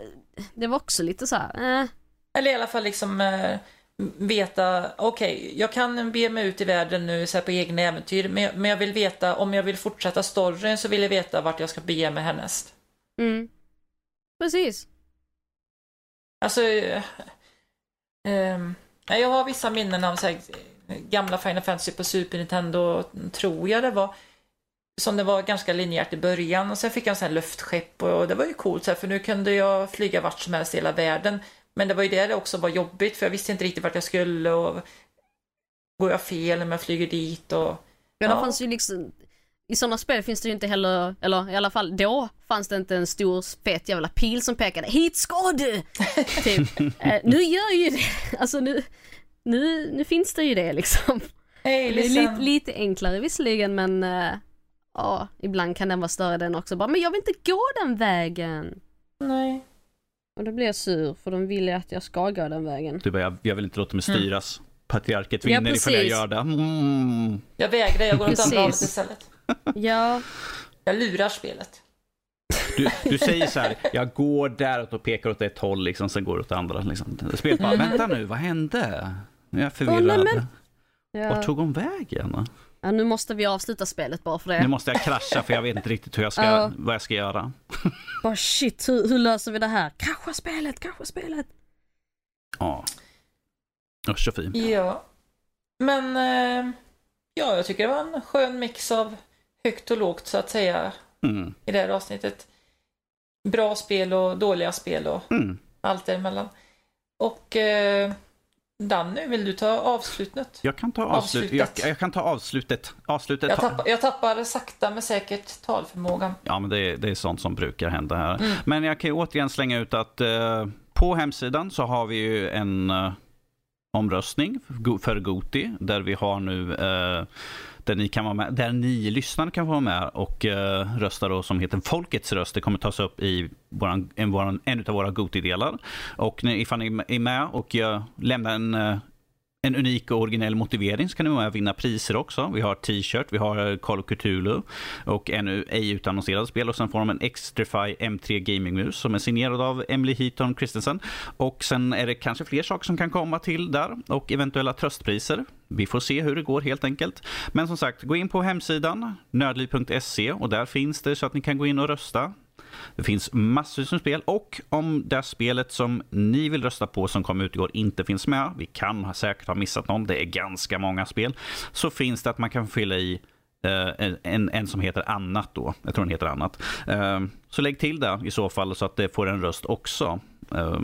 det var också lite så här, eh. Eller i alla fall liksom eh, veta, okej, okay, jag kan be mig ut i världen nu så på egna äventyr, men, men jag vill veta, om jag vill fortsätta storyn så vill jag veta vart jag ska bege mig härnäst. Mm. Precis. Alltså, eh, eh, jag har vissa minnen av så här, gamla Final Fantasy på Super Nintendo, tror jag det var. Som det var ganska linjärt i början och sen fick jag en sån här luftskepp och det var ju coolt så här, för nu kunde jag flyga vart som helst i hela världen. Men det var ju det det också var jobbigt för jag visste inte riktigt vart jag skulle och går jag fel när jag flyger dit och... Ja, det fanns ju liksom i sådana spel finns det ju inte heller, eller i alla fall då fanns det inte en stor fet jävla pil som pekade hit ska du! typ. Eh, nu gör ju det, alltså nu, nu, nu finns det ju det liksom. Hey, det är lite, lite enklare visserligen men uh, ja, ibland kan den vara större den också bara, men jag vill inte gå den vägen. Nej. Och då blir jag sur för de vill ju att jag ska gå den vägen. Du bara, jag, jag vill inte låta mig mm. styras. Mm. Patriarket vinner ja, ifall jag gör det. Mm. Jag vägrar, jag går åt andra hållet istället. Ja, Jag lurar spelet. Du, du säger så här, jag går däråt och pekar åt ett håll, liksom, sen går det åt andra. Liksom. Spelet bara, vänta nu, vad hände? Nu är jag förvirrad. Åh, nej, men- Vart ja. tog hon vägen? Ja. Nu måste vi avsluta spelet bara för Nu det. måste jag krascha för jag vet inte riktigt hur jag ska, Ja. vad jag ska göra. Bara shit, hur, hur löser vi det här? Krascha spelet, krascha spelet. Ja. Usch och fy. Ja. Men eh, ja, jag tycker det var en skön mix av högt och lågt så att säga Mm. i det här avsnittet. Bra spel och dåliga spel och Mm. allt däremellan. Och eh, Danny, vill du ta avslutet? Jag kan ta avslut, jag, Avslutet. jag kan ta avslutet. Avslutet. Jag ta- tappar, jag tappar sakta men säkert talförmågan. Ja, men det, är- det är sånt som brukar hända här. Mm. Men jag kan ju återigen slänga ut att eh, på hemsidan så har vi ju en eh, omröstning för Goti där vi har nu eh, där ni kan vara med, där ni lyssnare kan vara med och uh, rösta då som heter Folkets röst. Det kommer tas upp i våran, en, våran, en av våra Goti-delar. Och ni, ifall ni är med och uh, lämnar en uh, en unik och originell motivering så kan ni vara med och vinna priser också. Vi har t-shirt, vi har Call of Cthulhu och ännu ej utannonserade spel och sen får de en Extrify M3 Gaming-mus som är signerad av Emily Heaton Christensen. Och sen är det kanske fler saker som kan komma till där och eventuella tröstpriser. Vi får se hur det går helt enkelt. Men som sagt, gå in på hemsidan nördliv.se och där finns det så att ni kan gå in och rösta. Det finns massor med spel och om det spelet som ni vill rösta på som kom ut igår inte finns med, vi kan säkert ha missat någon, det är ganska många spel, så finns det att man kan fylla i eh, en, en som heter annat då. Jag tror den heter annat. Eh, så lägg till det i så fall så att det får en röst också. Eh,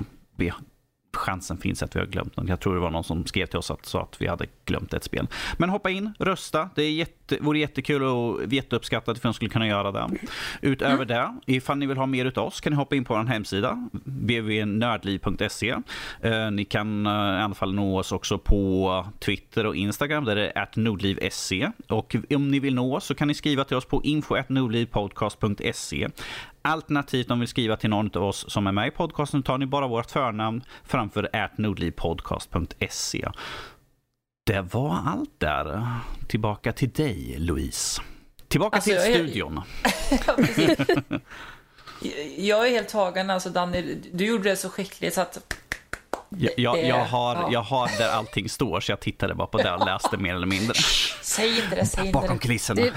chansen finns att vi har glömt något. Jag tror det var någon som skrev till oss att sa att vi hade glömt ett spel. Men hoppa in, rösta. Det är jätte, vore jättekul och jätteuppskattat ifall ni skulle kunna göra det. Utöver det, ifall ni vill ha mer utav oss kan ni hoppa in på vår hemsida www.nördliv.se. Eh, ni kan eh, i alla fall nå oss också på Twitter och Instagram där det är nordliv.se. Och om ni vill nå oss så kan ni skriva till oss på info.nordlivpodcast.se. Alternativt om ni vill skriva till någon av oss som är med i podcasten tar ni bara vårt förnamn framför nordlivpodcast.se. Det var allt där. Tillbaka till dig, Louise. Tillbaka Alltså, till är- studion. Ja, precis. jag är helt tagen alltså Danny, du gjorde det så skickligt så att Jag, jag, jag, har, ja. jag har där allting står, så jag tittade bara på det och läste mer eller mindre. Säg inte det, säg inte Bakom det. kulisserna. Det-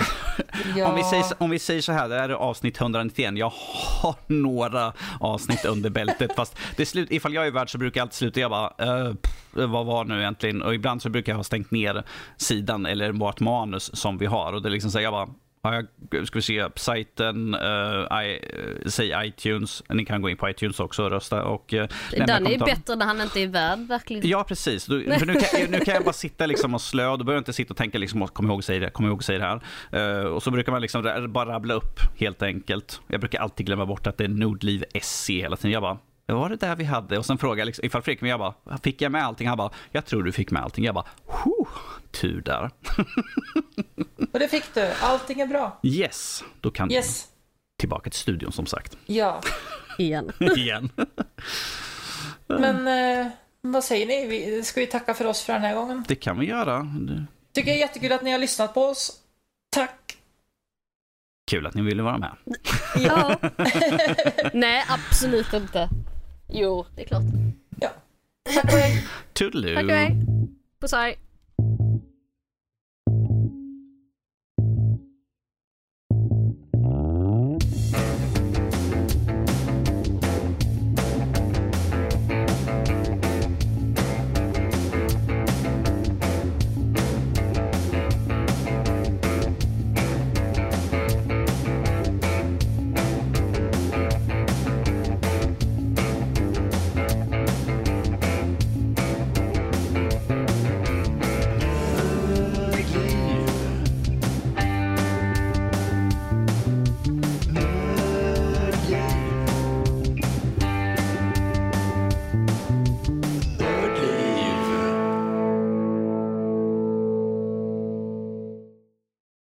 Ja. Om, vi säger, om vi säger så här, det här är avsnitt 191. Jag har några avsnitt under bältet. Fast det slut, ifall jag är värd så brukar jag alltid sluta. Jag bara, pff, vad var nu egentligen? Och ibland så brukar jag ha stängt ner sidan eller vårt manus som vi har. Och det är liksom så här, jag bara, ja, jag ska vi se, sajten, eh, i, eh, säg iTunes. Ni kan gå in på iTunes också och rösta. Och, uh, Den är bättre när han inte är värd verkligen. Ja, precis. Du, nu, kan, nu kan jag bara sitta liksom och slö. Då behöver jag inte sitta och tänka, liksom, kom ihåg att säga det, kom ihåg säga det här. Eh, och så brukar man liksom ra- bara rabbla upp helt enkelt. Jag brukar alltid glömma bort att det är Nordliv SC hela tiden. Jag bara, vad var det där vi hade? Och sen frågar jag liksom, ifall Fredrik, men jag bara, fick jag med allting? Han bara, jag tror du fick med allting. Jag bara, tur där. Och det fick du, allting är bra. Yes, då kan du Yes, tillbaka till studion som sagt. ja. Igen. Igen. Men eh, vad säger ni? Vi, ska vi tacka för oss för den här gången? Det kan vi göra. Det- Tycker det är jättekul att ni har lyssnat på oss. Tack! Kul att ni ville vara med. Ja. Nej, absolut inte. Jo, det är klart. Ja. Tack och hej. Tack och hej. Puss och hej.